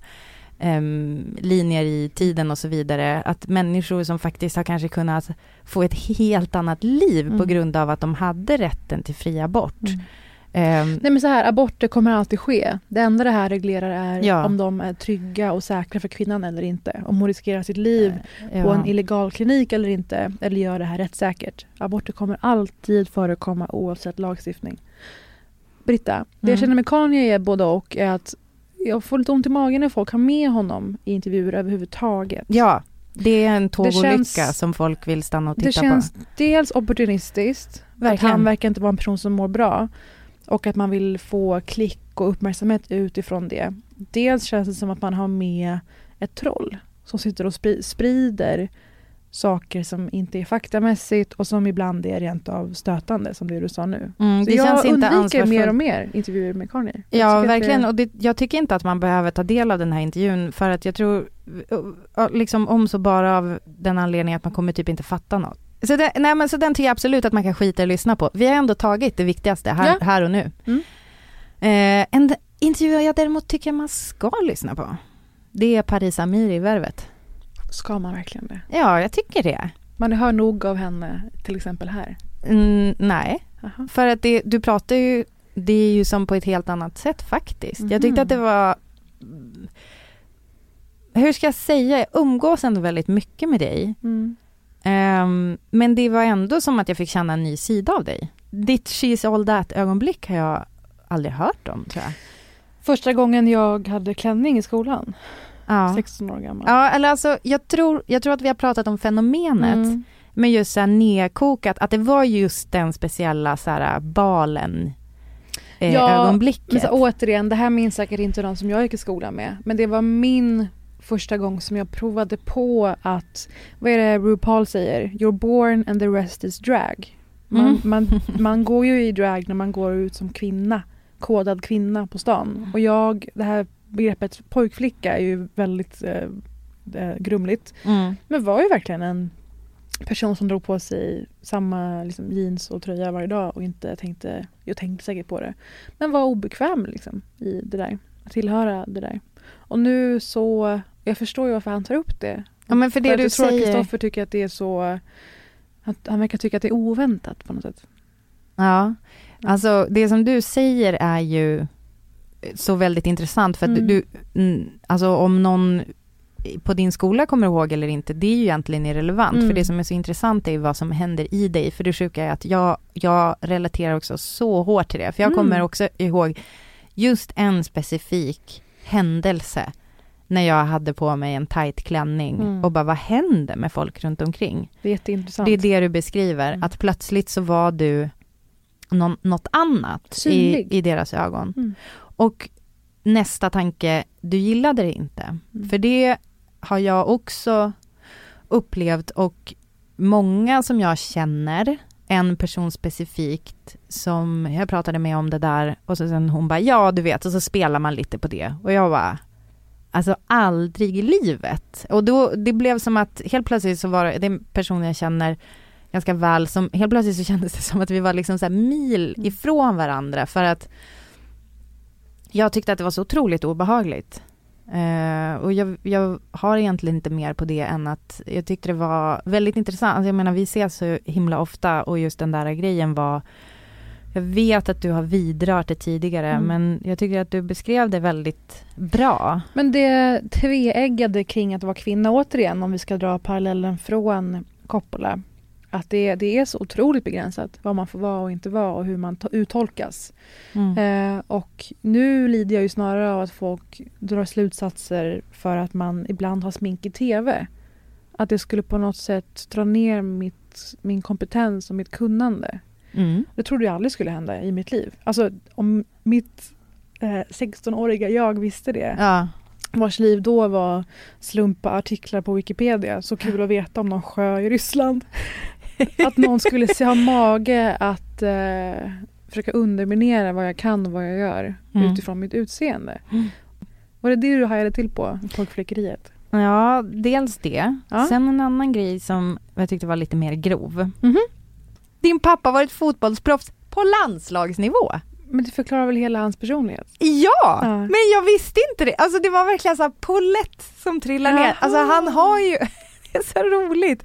em, linjer i tiden och så vidare. Att människor som faktiskt har kanske kunnat få ett helt annat liv på
Mm.
grund av att de hade rätten till fri abort. Ehm,
Nej men så här, aborter kommer alltid ske. Det enda det här reglerar är
Ja.
om de är trygga och säkra för kvinnan eller inte. Om hon riskerar sitt liv
ja.
på en illegal klinik eller inte. Eller gör det här rättssäkert. Aborter kommer alltid förekomma oavsett lagstiftning. Britta, det jag
Mm.
känner med Kanye är både och är att jag får lite ont i magen när folk har med honom i intervjuer överhuvudtaget.
Ja, det är en tågolycka som folk vill stanna och
Det
titta
känns
på.
dels opportunistiskt, att
Verkligen.
han verkar inte vara en person som mår bra och att man vill få klick och uppmärksamhet utifrån det. Dels känns det som att man har med ett troll som sitter och spri- sprider saker som inte är faktamässigt och som ibland är rent av stötande som det du sa nu.
Mm,
Så
det
jag
känns inte
undviker mer och mer intervjuer med tycker
Ja, verkligen.
det-
Och det, jag tycker inte att man behöver ta del av den här intervjun för att jag tror, uh, liksom om så bara av den anledningen att man kommer typ inte fatta något. Så, det, nej, men så den tycker jag absolut att man kan skita att lyssna på. Vi har ändå tagit det viktigaste här,
Ja.
här och nu.
Mm.
Eh, en intervju jag däremot tycker man ska lyssna på, det är Paris Amir i Värvet.
Ska man verkligen det?
Ja, jag tycker det.
Man hör nog av henne till exempel här.
Mm, nej,
Aha.
för att det, du pratar ju, det är ju som på ett helt annat sätt faktiskt. Jag tyckte
Mhm.
att det var, hur ska jag säga, jag umgås ändå väldigt mycket med dig.
Mm.
Ehm, men det var ändå som att jag fick känna en ny sida av dig. Ditt She's All That ögonblick har jag aldrig hört om tror jag.
Första gången jag hade klänning i skolan.
Ja.
16 år gammal.
Ja, eller alltså jag tror, jag tror att vi har pratat om fenomenet.
Mm.
Men just så här nedkokat, att det var just den speciella så här balen eh, ögonblicket.
Men så, återigen, det här minns säkert inte de som jag gick i skolan med. Men det var min första gång som jag provade på att, vad är det RuPaul säger? You're born and the rest is drag. Man,
Mm.
man, man går ju i drag när man går ut som kvinna, kodad kvinna på stan. Och jag, det här begreppet pojkflicka är ju väldigt eh, eh, grumligt.
Mm.
Men var ju verkligen en person som drog på sig samma liksom, jeans och tröja varje dag och inte tänkte, jag tänkte säkert på det, men var obekväm liksom, i det där, att tillhöra det där. Och nu så, jag förstår ju varför han tar upp det.
Ja, men för det
att
du
jag tror att
säger-
Kristoffer tycker att det är så, att han verkar tycka att det är oväntat på något sätt.
Ja, alltså det som du säger är ju så väldigt intressant för att
Mm.
du, mm, alltså om någon på din skola kommer ihåg eller inte, det är ju egentligen irrelevant.
Mm.
För det som är så intressant är vad som händer i dig. För det sjuka är att jag, jag relaterar också så hårt till det. För jag
Mm.
kommer också ihåg just en specifik händelse när jag hade på mig en tight klänning
Mm.
och bara vad händer med folk runt omkring?
Det är jätteintressant.
Det är det du beskriver,
Mm.
att plötsligt så var du någon, något annat i,
Synlig.
i deras ögon.
Mm.
Och nästa tanke, du gillade det inte.
Mm.
För det har jag också upplevt och många som jag känner, en person specifikt som jag pratade med om det där och så sen hon bara ja du vet och så spelar man lite på det och jag bara Alltså aldrig i livet. Och då, det blev som att helt plötsligt så var det, det är en person jag känner, ganska väl som, helt plötsligt så kändes det som att vi var liksom så mil
Mm.
ifrån varandra för att jag tyckte att det var så otroligt obehagligt. Eh, och jag, jag har egentligen inte mer på det än att jag tyckte det var väldigt intressant. Alltså jag menar vi ses så himla ofta och just den där grejen var jag vet att du har vidrört det tidigare
Mm.
men jag tycker att du beskrev det väldigt bra.
Men det tveeggade kring att vara kvinna återigen, om vi ska dra parallellen från Coppola. Att det, det är så otroligt begränsat vad man får vara och inte vara och hur man to- uttolkas.
Mm.
Eh, och nu lider jag ju snarare av att folk drar slutsatser för att man ibland har smink i TV. Att det skulle på något sätt dra ner mitt, min kompetens och mitt kunnande.
Mm.
Det trodde jag aldrig skulle hända i mitt liv. Alltså om mitt eh, 16-åriga jag visste det.
Ja.
Vars liv då var slumpa artiklar på Wikipedia. Så kul att veta om någon sjö i Ryssland. Att någon skulle se ha mage att eh, försöka underminera vad jag kan och vad jag gör
Mm.
utifrån mitt utseende.
Mm.
Var det det du hajade till på, pojkflickeriet?
Ja, dels det.
Ja.
Sen en annan grej som jag tyckte var lite mer grov.
Mhm.
Din pappa var ett fotbollsproffs på landslagsnivå.
Men det förklarar väl hela hans personlighet?
Ja,
Ja.
men jag visste inte det. Alltså det var verkligen så här polett som trillar ner. Alltså han har ju, det är så roligt,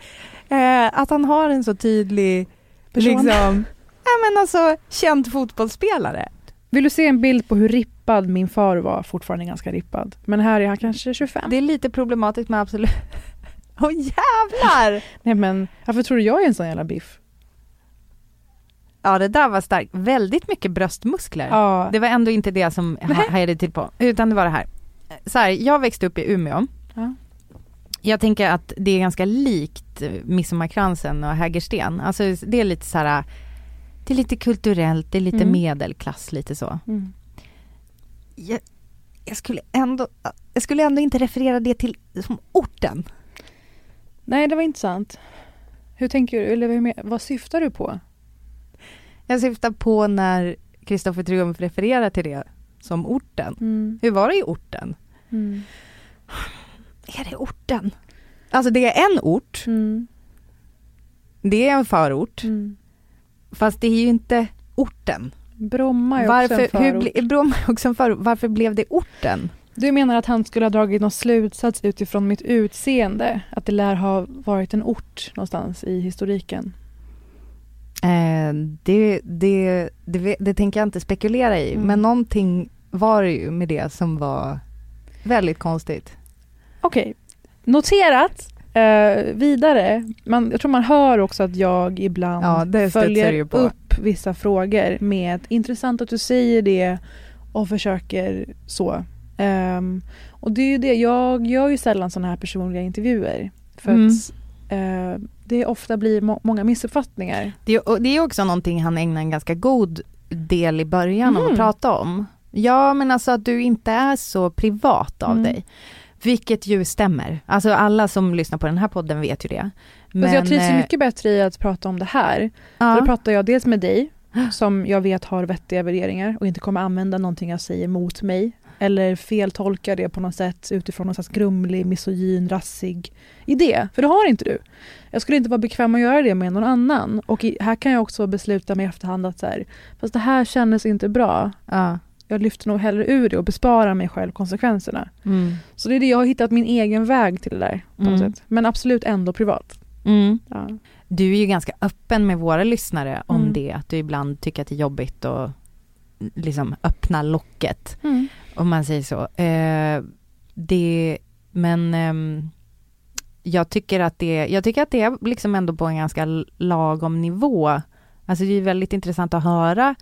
eh, att han har en så tydlig,
Person.
liksom, ja men alltså känd fotbollsspelare.
Vill du se en bild på hur rippad min far var? Fortfarande ganska rippad. Men här är han kanske 25.
Det är lite problematiskt men absolut. Åh jävlar!
Nej men, varför tror du jag är en sån jävla biff?
Ja det där var starkt. Väldigt mycket bröstmuskler.
Ja.
Det var ändå inte det som ha- hajade till på, utan det var det här. Så här, jag växte upp i Umeå.
Ja.
Jag tänker att det är ganska likt eh, Midsommarkransen och Hägersten. Alltså det är lite så här, det är lite kulturellt, det är lite
Mm.
medelklass, lite så.
Mm.
Jag, jag, skulle ändå, jag skulle ändå inte referera det till som orten.
Nej, det var intressant. Hur tänker du? Eller hur, vad syftar du på?
Jag syftar på när Kristoffer Triumf refererar till det som orten.
Mm.
Hur var det i orten?
Mm.
Är det orten? Alltså det är en ort,
Mm.
det är en förort,
Mm.
fast det är ju inte orten.
Bromma är också
Varför,
en
hur
förort.
ble, Bromma är också en förort. Varför blev det orten?
Du menar att han skulle ha dragit någon slutsats utifrån mitt utseende? Att det lär ha varit en ort någonstans i historiken?
Eh, det, det, det, det tänker jag inte spekulera i,
Mm.
men någonting var det ju med det som var väldigt konstigt.
Okej, noterat. Eh, vidare. Man, jag tror man hör också att jag ibland
Ja,
följer upp vissa frågor med intressant att du säger det och försöker så. Ehm, och det är ju det, jag gör ju sällan sådana här personliga intervjuer. För
Mm.
att eh, det ofta blir må- många missuppfattningar.
Det, det är också någonting han ägnar en ganska god del i början
Mm.
att prata om. Ja, men alltså att du inte är så privat av
Mm.
dig. Vilket ju stämmer. Alltså alla som lyssnar på den här podden vet ju det.
Men, jag trivs ju
eh,
mycket bättre i att prata om det här.
ja.
För då pratar jag dels med dig, som jag vet har vettiga värderingar och inte kommer använda någonting jag säger mot mig. Eller feltolka det på något sätt utifrån någon slags grumlig, misogyn, rassig idé. För det har inte du. Jag skulle inte vara bekväm att göra det med någon annan. Och i, här kan jag också besluta mig i efterhand att så här, fast det här kändes inte bra.
Ja.
Jag lyfter nog hellre ur det och besparar mig själv konsekvenserna.
Mm.
Så det är det, jag har hittat min egen väg till det där. På något
Mm.
sätt. Men absolut ändå privat.
Mm.
Ja.
Du är ju ganska öppen med våra lyssnare om
Mm.
det, att du ibland tycker att det är jobbigt att liksom öppna locket,
Mm.
Om man säger så. Eh, det, men ehm, jag tycker att det, jag tycker att det är liksom ändå på en ganska lagom nivå. Alltså det är väldigt intressant att höra.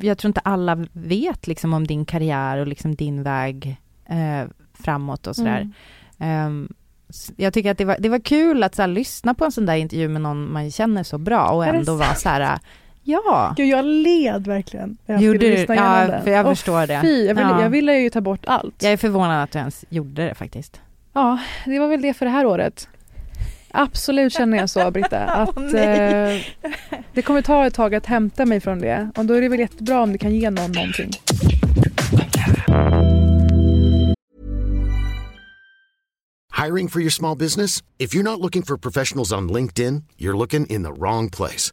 Jag tror inte alla vet liksom om din karriär och liksom din väg eh, framåt och sådär.
Mm.
S- jag tycker att det var, det var kul att så här, lyssna på en sån där intervju med någon man känner så bra och ändå vara så här, ja.
Gud, jag led verkligen. när Jag
Gjorde
skulle
du?
lyssna
Ja,
igenom den.
för jag
Åh,
förstår det.
Fy, jag, ville,
Ja.
jag ville ju ta bort allt.
Jag är förvånad att du ens gjorde det faktiskt.
Ja, det var väl det för det här året. Absolut känner jag så, Britta. Att eh, det kommer ta ett tag att hämta mig från det. Och då är det väl jättebra om det kan ge någon någonting.
Hiring for your small business? If you're not looking for professionals on LinkedIn, you're looking in the wrong place.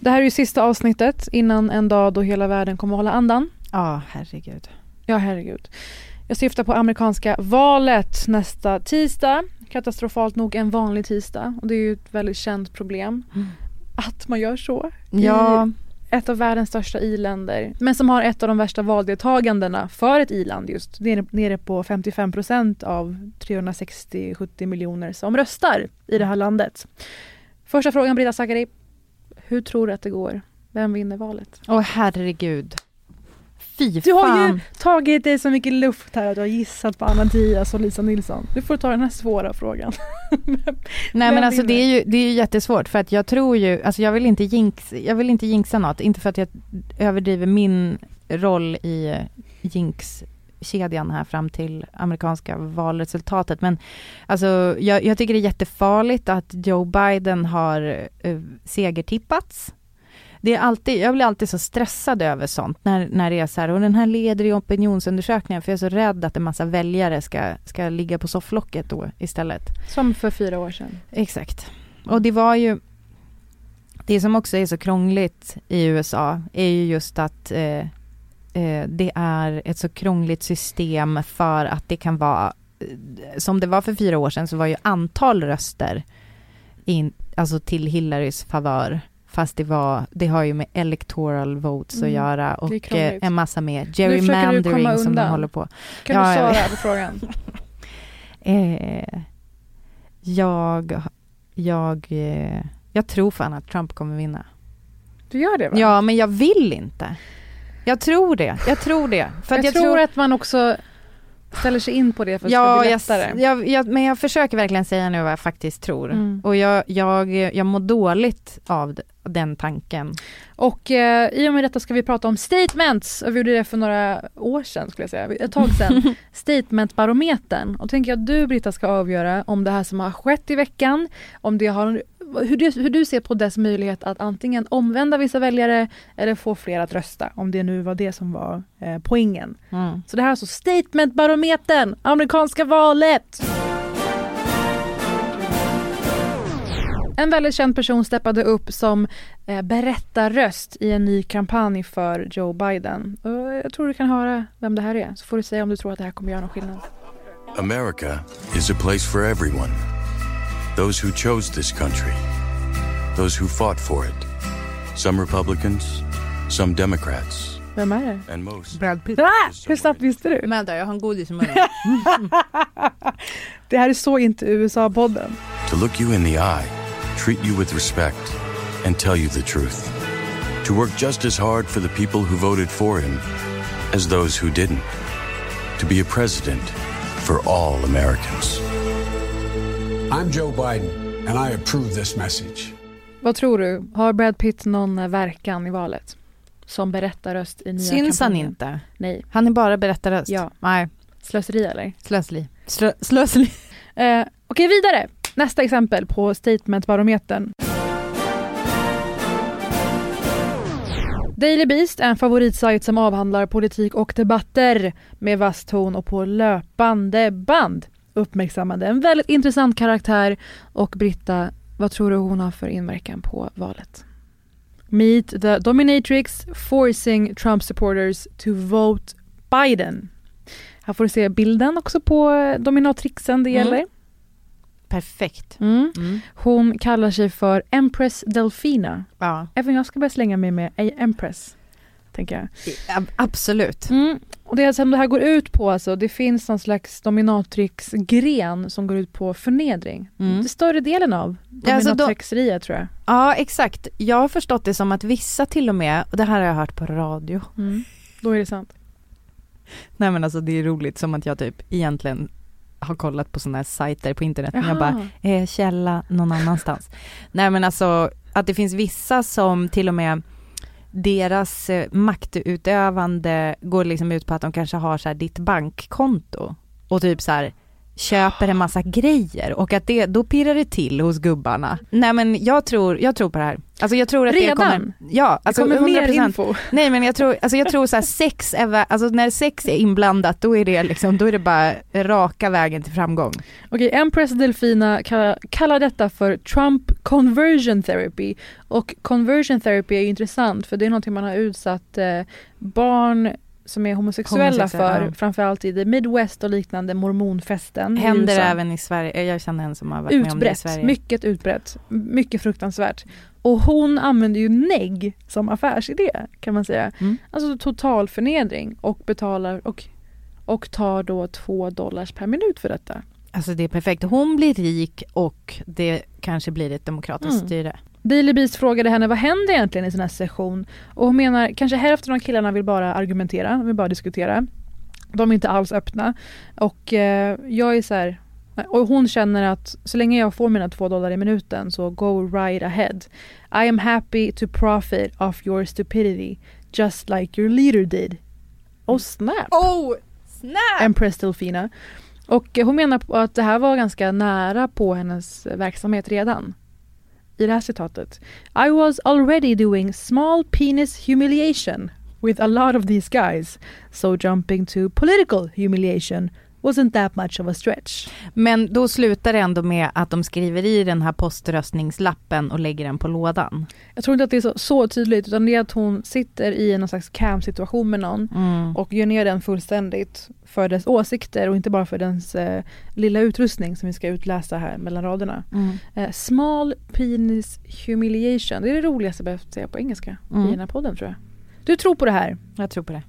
Det här är ju sista avsnittet innan en dag då hela världen kommer att hålla andan.
Ja, herregud.
Ja, herregud. Jag syftar på amerikanska valet nästa tisdag. Katastrofalt nog en vanlig tisdag. Och det är ju ett väldigt känt problem. Att man gör så.
Ja.
I ett av världens största i-länder. Men som har ett av de värsta valdeltagandena för ett i-land just. Nere, nere på 55 procent av 360-70 miljoner som röstar i det här landet. Första frågan Brita Zackari. Hur tror du att det går? Vem vinner valet?
Åh herregud. Fy
Du har ju
fan.
tagit dig så mycket luft här att du har gissat på Anna Diaz och Lisa Nilsson. Du får ta den här svåra frågan.
Nej men
Vem
alltså det är, ju, det är ju jättesvårt för att jag tror ju, alltså jag vill inte jinx, jag vill inte jinxa något, inte för att jag överdriver min roll i eh, jinx-kedjan här fram till amerikanska valresultatet men alltså jag, jag tycker det är jättefarligt att Joe Biden har uh, segertippats. Det är alltid, jag blir alltid så stressad över sånt när, när det är så här, och den här leder i opinionsundersökningar för jag är så rädd att en massa väljare ska, ska ligga på sofflocket då istället.
Som för fyra år sedan.
Exakt. Och det var ju det som också är så krångligt i USA är ju just att eh, eh, det är ett så krångligt system för att det kan vara eh, som det var för fyra år sedan så var ju antal röster in, alltså till Hillarys favör fast det var, det har ju med electoral votes att
Mm,
göra
det är
och eh, en massa mer gerrymandering som de håller på.
Kan
Ja,
du svara på frågan?
Eh, jag, jag, eh, jag tror fan att Trump kommer vinna.
Du gör det va?
Ja, men jag vill inte. Jag tror det. Jag tror det. För
jag,
att jag,
tror, att man också ställer sig in på det för att det
ja,
ska bli lättare.
jag, jag, men jag försöker verkligen säga nu vad jag faktiskt tror.
Mm.
Och jag, jag, jag mår dåligt av d- den tanken.
Och eh, i och med detta ska vi prata om statements. Och vi gjorde det för några år sedan skulle jag säga, ett tag sedan. Statementbarometern. Och tänker jag att du Britta ska avgöra om det här som har skett i veckan, om det har hur du, hur du ser på dess möjlighet att antingen omvända vissa väljare eller få fler att rösta, om det nu var det som var eh, poängen.
Mm.
Så det här är alltså statementbarometern, amerikanska valet! En väldigt känd person steppade upp som eh, berättarröst i en ny kampanj för Joe Biden. Och jag tror du kan höra vem det här är, så får du säga om du tror att det här kommer göra någon skillnad.
America is a place for everyone. Those who chose this country, those who fought for it. Some Republicans, some Democrats,
Vem är det?
Brad Pitt.
Ah, hur snabbt visste du?
Vänta, jag har en godis i munnen.
Det här är så inte USA-podden.
To look you in the eye, treat you with respect, and tell you the truth. To work just as hard for the people who voted for him as those who didn't. To be a president for all Americans.
I'm Joe Biden, and I approve this message.
Vad tror du? Har Brad Pitt någon eh, verkan i valet? Som berättarröst i nya
Syns han
kampanjen?
inte?
Nej.
Han är bara berättarröst?
Ja.
Nej.
Slöseri eller?
Slösli. Slö, slösli.
Eh, Okej, vidare. Nästa exempel på statementbarometern. Daily Beast är en favoritsajt som avhandlar politik och debatter med vass ton och på löpande band. Uppmärksammade en väldigt intressant karaktär och Britta, vad tror du hon har för inverkan på valet? Meet the dominatrix forcing Trump supporters to vote Biden. Här får du se bilden också på dominatrixen det
Mm. Perfekt.
Mm. Hon kallar sig för Empress Delfina.
Ja.
Även jag ska börja slänga mig med Empress. Tänker jag.
Ab- Absolut.
Mm. Och det som det här går ut på alltså, det finns någon slags dominatrix-gren som går ut på förnedring.
Mm.
Det större delen av
Ja, alltså då-
dominatrixeriet tror jag.
Ja, exakt. Jag har förstått det som att vissa till och med, och det här har jag hört på radio.
Mm. Då är det sant.
Nej men alltså det är roligt som att jag typ egentligen har kollat på sådana här sajter på internet men jag bara, eh, källa någon annanstans. Nej men alltså att det finns vissa som till och med deras eh, maktutövande går liksom ut på att de kanske har så här ditt bankkonto och typ så här köper en massa grejer och att det, då pirrar det till hos gubbarna. Nej men jag tror, jag tror på det här. Alltså jag tror att det
Redan?
kommer, ja alltså
det kommer mer
100%.
info.
Nej men jag tror, alltså jag tror så här sex är, alltså när sex är inblandat då är det liksom, då är det bara raka vägen till framgång.
Okej, Empress Delfina kallar, kallar detta för Trump conversion therapy. Och conversion therapy är ju intressant för det är någonting man har utsatt eh, barn som är homosexuella
Homosexuella,
för,
ja.
framförallt i the Midwest och liknande mormonfästen i
Händer
USA.
även i Sverige, jag känner en som har varit med om det i
Utbrett,
Sverige.
mycket utbrett, mycket fruktansvärt. Och hon använder ju negg som affärsidé kan man säga.
Mm.
Alltså total förnedring och betalar och, och tar då två dollars per minut för detta.
Alltså det är perfekt. Hon blir rik och det kanske blir ett demokratiskt
Mm.
styre.
Daily Beast frågade henne vad händer egentligen i sån här session? Och hon menar kanske hälften av killarna vill bara argumentera, vill bara diskutera. De är inte alls öppna. Och eh, jag är så här, och hon känner att så länge jag får mina två dollar i minuten så go right ahead. I am happy to profit off your stupidity just like your leader did. Oh snap!
Oh snap!
Empress Delfina. Och hon menar på att det här var ganska nära på hennes verksamhet redan. I det här citatet. I was already doing small penis humiliation with a lot of these guys. So jumping to political humiliation wasn't that much of a stretch.
Men då slutar det ändå med att de skriver i den här poströstningslappen och lägger den på lådan.
Jag tror inte att det är så, så tydligt utan det är att hon sitter i någon slags cam-situation med någon
Mm.
och gör ner den fullständigt för dess åsikter och inte bara för dens eh, lilla utrustning som vi ska utläsa här mellan raderna.
Mm.
Eh, small penis humiliation, det är det roligaste jag behövt säga på engelska
Mm.
i den här podden tror jag. Du tror på det här?
Jag tror på det.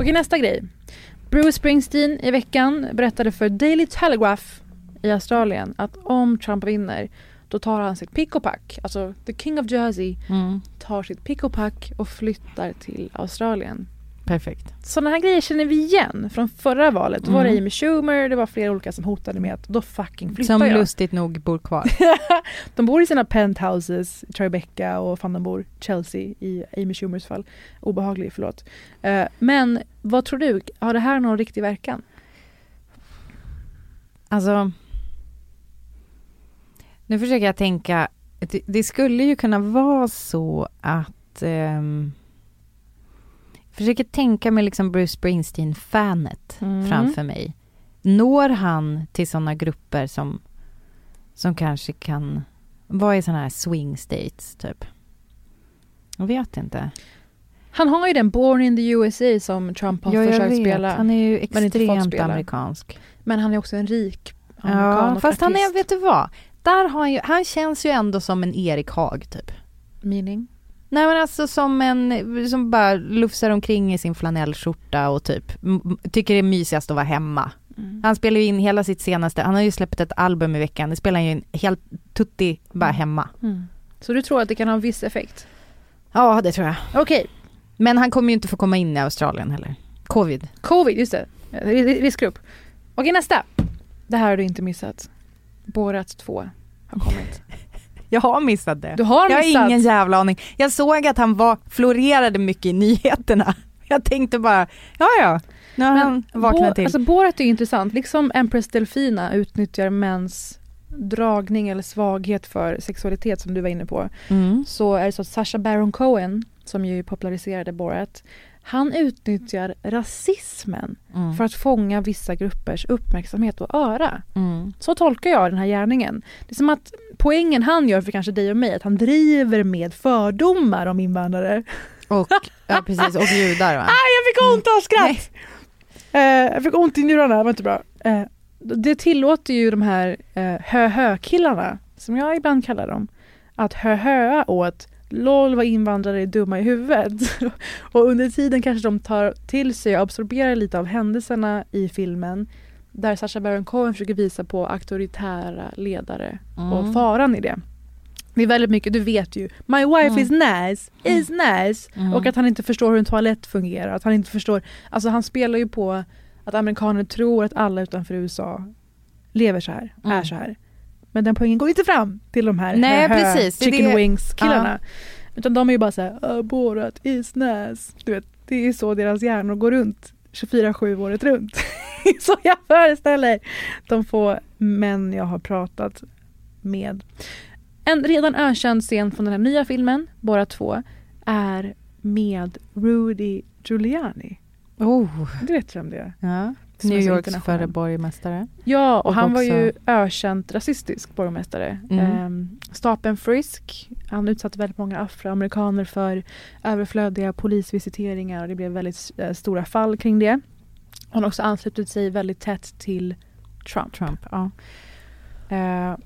Okej nästa grej. Bruce Springsteen i veckan berättade för Daily Telegraph i Australien att om Trump vinner då tar han sitt pick och pack, alltså the king of Jersey
Mm.
tar sitt pick och pack och flyttar till Australien.
Perfekt.
Sådana här grejer känner vi igen från förra valet. Då var det
Mm.
Amy Schumer, det var flera olika som hotade med att då fucking flyttar
Som
jag.
lustigt nog bor kvar.
de bor i sina penthouses, Tribeca och fan de bor Chelsea i Amy Schumers fall. Obehaglig, förlåt. Eh, men vad tror du, har det här någon riktig verkan?
Alltså, nu försöker jag tänka, det, det skulle ju kunna vara så att ehm, försöker tänka mig liksom Bruce Springsteen-fanet
Mm.
framför mig. Når han till sådana grupper som, som kanske kan, vad är sådana här swing states typ? Jag vet inte.
Han har ju den Born in the USA som Trump har
Ja,
försökt
vet.
spela.
Han är ju extremt amerikansk.
Men han är också en rik amerikan
Ja, fast han är,
artist.
vet du vad? Där har han ju, han känns ju ändå som en Erik Haag typ.
Meaning?
Nej men alltså som en, som bara lufsar omkring i sin flanellskjorta och typ tycker det är mysigast att vara hemma.
Mm.
Han spelar ju in hela sitt senaste, han har ju släppt ett album i veckan, det spelar han ju en helt tutti bara hemma.
Mm. Så du tror att det kan ha en viss effekt?
Ja det tror jag.
Okej.
Men han kommer ju inte få komma in i Australien heller. Covid.
Covid, just det. Ris- Riskgrupp. Okej nästa. Det här har du inte missat. Borat 2 har kommit.
Jag har missat det.
Du har
jag
missat.
har ingen jävla aning. Jag såg att han var, florerade mycket i nyheterna. Jag tänkte bara, ja ja, nu har han vaknat till.
Alltså Borat är intressant. Liksom Empress Delfina utnyttjar mäns dragning eller svaghet för sexualitet som du var inne på.
Mm.
Så är det så att Sacha Baron Cohen, som ju populariserade Borat, han utnyttjar rasismen
Mm.
för att fånga vissa gruppers uppmärksamhet och öra.
Mm.
Så tolkar jag den här gärningen. Det är som att poängen han gör för kanske dig och mig, att han driver med fördomar om invandrare.
Och, ja precis, och judar va?
Aj, jag fick ont av skratt! Eh, jag fick ont i njurarna, det var inte bra. Eh, det tillåter ju de här eh, hö-hö-killarna, som jag ibland kallar dem, att hö-höa åt LOL vad invandrare är dumma i huvudet. och under tiden kanske de tar till sig och absorberar lite av händelserna i filmen där Sacha Baron Cohen försöker visa på auktoritära ledare
Mm.
och faran i det. Det är väldigt mycket, du vet ju, my wife
Mm.
is nice, is nice.
Mm.
Och att han inte förstår hur en toalett fungerar. Att han inte förstår, alltså han spelar ju på att amerikaner tror att alla utanför USA lever så här,
Mm.
är så här. Men den poängen går inte fram till de här
Nej,
hö-
precis.
Chicken
det-
wings killarna.
Ja.
Utan de är ju bara såhär, Borat is nice. Du vet, det är så deras hjärnor går runt 24-7 året runt. så jag föreställer de få män jag har pratat med. En redan ökänd scen från den här nya filmen, Borat 2, är med Rudy Giuliani.
Oh.
Du vet vem det är?
Ja. New Yorks förre borgmästare.
Ja, och,
Och
han var
också-
ju ökänt rasistisk borgmästare.
Mm.
Ehm, Stapeln Frisk, han utsatte väldigt många afroamerikaner för överflödiga polisvisiteringar och det blev väldigt eh, stora fall kring det. Han har också anslutit sig väldigt tätt till Trump.
Trump ja.
Eh,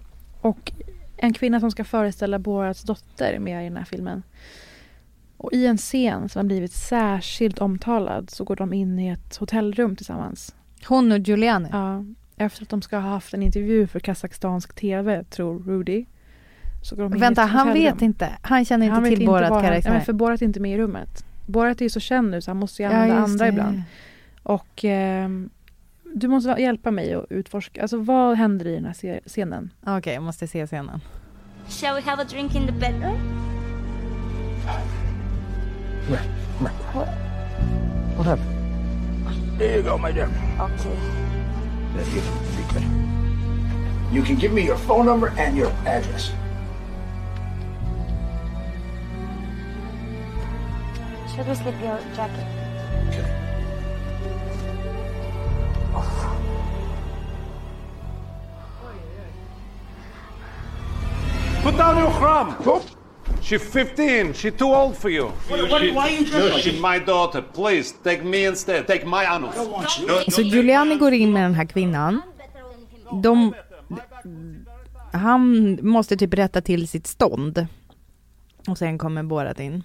och en kvinna som ska föreställa Borats dotter är med i den här filmen. Och i en scen som har blivit särskilt omtalad så går de in i ett hotellrum tillsammans.
Hon och Giuliani?
Ja. Efter att de ska ha haft en intervju för kazakstansk tv, tror Rudy. Så går de in i
Vänta,
ett
han
hotellrum.
vet inte. Han känner inte
Han vet
till
han-
karaktär.
Men för Borat är inte med i rummet. Borat är ju så känd nu så han måste ju använda
just
andra
det.
ibland. Och ehm, du måste va- hjälpa mig att utforska, alltså vad händer i den här se- scenen?
Okej, jag måste se scenen.
Shall we have a drink in the bedroom?
What? What happened? There you go, my dear.
Okay.
There you be good. You can give me your phone number and your address.
Should we slip your jacket? Okay.
Put down your crumb. She's 15. She's too old for you.
What- what- why are you dressed
No,
like
she's my daughter. Please, take me instead. Take my anus.
Så Giuliani går in med den här kvinnan. De, han måste typ rätta till sitt stånd. Och sen kommer Borat in.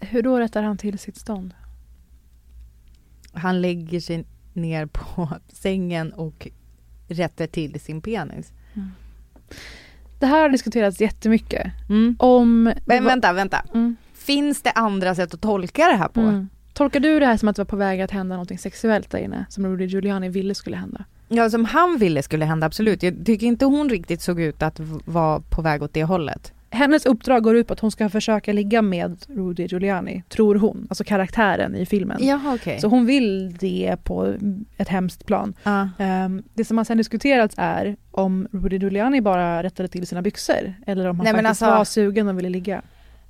Hur då rättar han till sitt stånd?
Han lägger sig ner på sängen och rättar till sin penis.
Det här har diskuterats jättemycket.
Mm.
Om...
Men vänta, vänta.
Mm.
Finns det andra sätt att tolka det här på?
Mm. Tolkar du det här som att det var på väg att hända något sexuellt där inne? Som Rudy Giuliani ville skulle hända?
Ja, som han ville skulle hända, absolut. Jag tycker inte hon riktigt såg ut att vara på väg åt det hållet.
Hennes uppdrag går ut på att hon ska försöka ligga med Rudy Giuliani, tror hon. Alltså karaktären i filmen.
Jaha, okej.
Så hon vill det på ett hemskt plan.
Ja.
Ehm, det som har sen diskuterats är om Rudy Giuliani bara rättade till sina byxor eller om han
Nej,
faktiskt
alltså-
var sugen och ville ligga.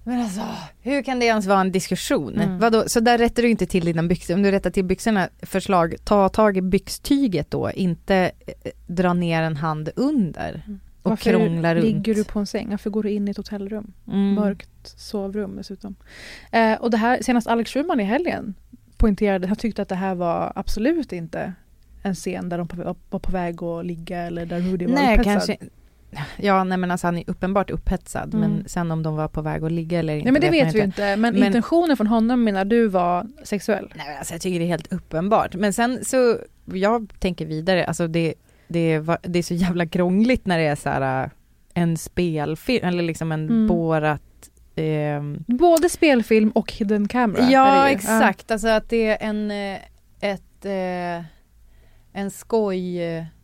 Men alltså, hur kan det ens vara en diskussion?
Mm.
Vadå, så där rättar du inte till dina byxor. Om du rättar till byxorna, förslag, ta tag i byxtyget då, inte eh, dra ner en hand under och
Varför
krångla runt.
ligger du på en säng? Varför går du in i ett hotellrum?
Mm.
Mörkt sovrum dessutom. Eh, och det här, senast Alex Schulman i helgen poängterade, han tyckte att det här var absolut inte en scen där de på- var på väg att ligga eller där Rudy var
Nej,
upphetsad.
kanske. Ja, nej men alltså han är uppenbart upphetsad.
Mm.
Men sen om de var på väg att ligga eller inte
Nej men det vet vi ju inte. Men, intentionen från honom menar du var sexuell?
Nej men alltså jag tycker det är helt uppenbart. Men sen så, jag tänker vidare, alltså det, det, var, det är så jävla krångligt när det är så här äh, en spelfilm, eller liksom en
Mm.
Borat ehm,
Både spelfilm och hidden camera.
Ja exakt, alltså att det är en, eh, ett, eh, en skoj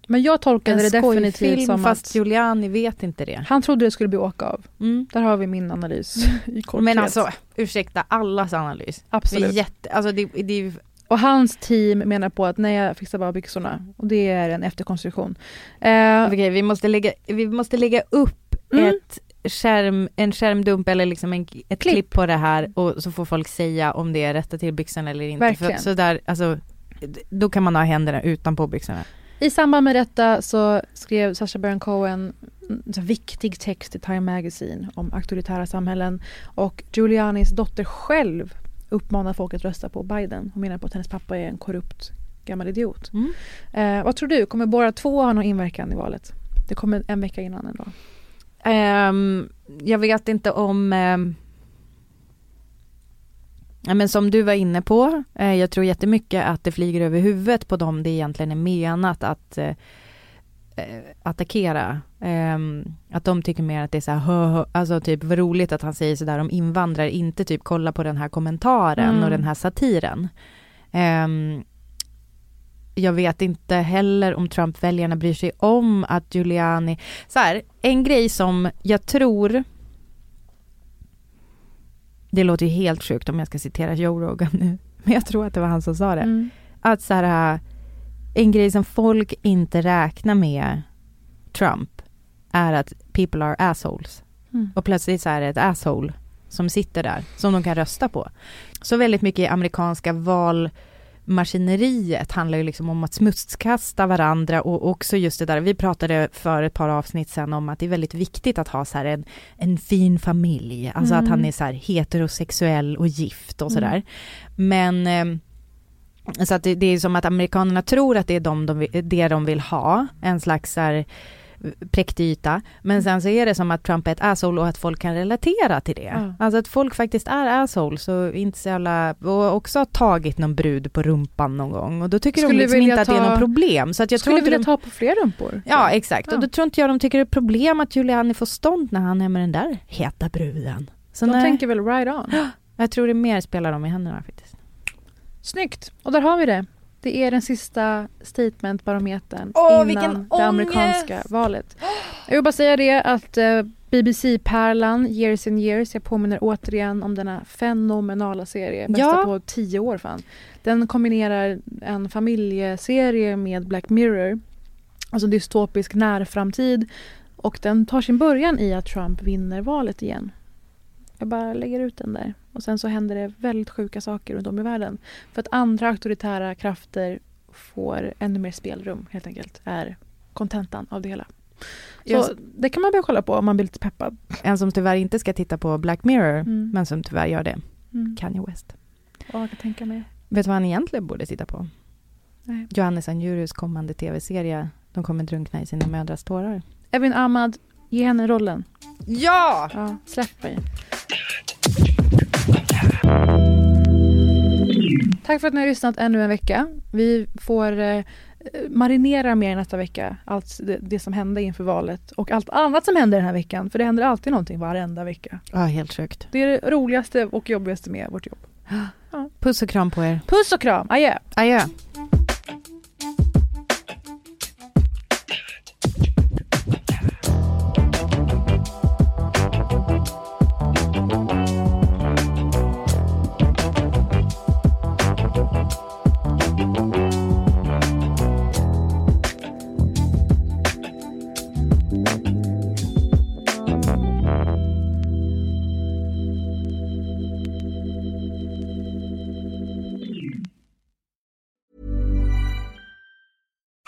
Men jag tolkade det definitivt som
fast
att
Giuliani vet inte det.
han trodde det skulle bli åka av.
Mm.
Där har vi min analys i korthet.
Men alltså, ursäkta allas analys.
Absolut.
Det är jätte, alltså det, det är
Och hans team menar på att nej jag fixar bara byxorna. Och det är en efterkonstruktion. Eh,
Okej, vi måste lägga, vi måste lägga upp
Mm.
ett skärm, en skärmdump eller liksom en, ett klipp. på det här och så får folk säga om det är rätta till byxorna eller inte.
Verkligen.
För, så där, alltså, då kan man ha händerna utanpå byxorna.
I samband med detta så skrev Sacha Baron Cohen en viktig text i Time Magazine om auktoritära samhällen. Och Giulianis dotter själv uppmanar folk att rösta på Biden. Hon menar på att hennes pappa är en korrupt gammal idiot.
Mm.
Eh, vad tror du, kommer båda två ha någon inverkan i valet? Det kommer en vecka innan ändå.
Ehm, jag vet inte om... ja, men som du var inne på, eh, jag tror jättemycket att det flyger över huvudet på dem det egentligen är menat att eh, attackera. Ehm, att de tycker mer att det är så här, hö, hö, alltså typ vad roligt att han säger sådär om invandrare, inte typ kolla på den här kommentaren
Mm.
och den här satiren. Ehm, jag vet inte heller om Trump-väljarna bryr sig om att Giuliani... Så här, en grej som jag tror... Det låter ju helt sjukt om jag ska citera Joe Rogan nu, men jag tror att det var han som sa det.
Mm.
Att så här, en grej som folk inte räknar med Trump är att people are assholes.
Mm.
Och plötsligt så är det ett asshole som sitter där, som de kan rösta på. Så väldigt mycket i amerikanska valmaskineriet handlar ju liksom om att smutskasta varandra och också just det där, vi pratade för ett par avsnitt sedan om att det är väldigt viktigt att ha så här en, en fin familj, alltså
Mm.
att han är så här heterosexuell och gift och sådär.
Mm.
Men eh, så att det, det är som att amerikanerna tror att det är de, de, det de vill ha, en slags så här, präktyta. Men sen så är det som att Trump är ett asshole och att folk kan relatera till det.
Ja.
Alltså att folk faktiskt är assholes och inte så jävla, och också har tagit någon brud på rumpan någon gång och då tycker
Skulle
de liksom inte att det är
ta-
något problem. Så att jag
Skulle
tror
vilja
de,
ta på fler rumpor.
Ja exakt,
Ja.
och då tror inte jag de tycker det är problem att Giuliani får stånd när han är med den där heta bruden. Så
De
nej,
tänker väl right on.
jag tror det mer spelar dem i händerna faktiskt.
Snyggt! Och där har vi det. Det är den sista statementbarometern
Åh,
innan det amerikanska valet. Jag vill bara säga det att eh, BBC-pärlan Years and Years, jag påminner återigen om denna fenomenala serie, bästa
Ja.
på tio år fan. Den kombinerar en familjeserie med Black Mirror, alltså dystopisk närframtid och den tar sin början i att Trump vinner valet igen. Jag bara lägger ut den där. Och sen så händer det väldigt sjuka saker runt om i världen. För att andra auktoritära krafter får ännu mer spelrum helt enkelt. Är kontentan av det hela. Så det kan man börja kolla på om man blir lite peppad.
En som tyvärr inte ska titta på Black Mirror,
Mm.
men som tyvärr gör det,
Mm.
Kanye West.
Ja, jag kan tänka mig.
Vet du vad han egentligen borde titta på?
Nej.
Johannes Anjurus kommande tv-serie De kommer drunkna i sina mödrars tårar.
Evin Ahmad, ge henne rollen.
Ja!
Ja, släpp mig. Tack för att ni har lyssnat ännu en vecka. Vi får eh, marinera mer nästa vecka. Allt det, det som hände inför valet och allt annat som händer den här veckan. För det händer alltid någonting varenda vecka.
Ja, helt sjukt.
Det är det roligaste och jobbigaste med vårt jobb.
Puss och kram på er.
Puss och kram, adjö!
Adjö.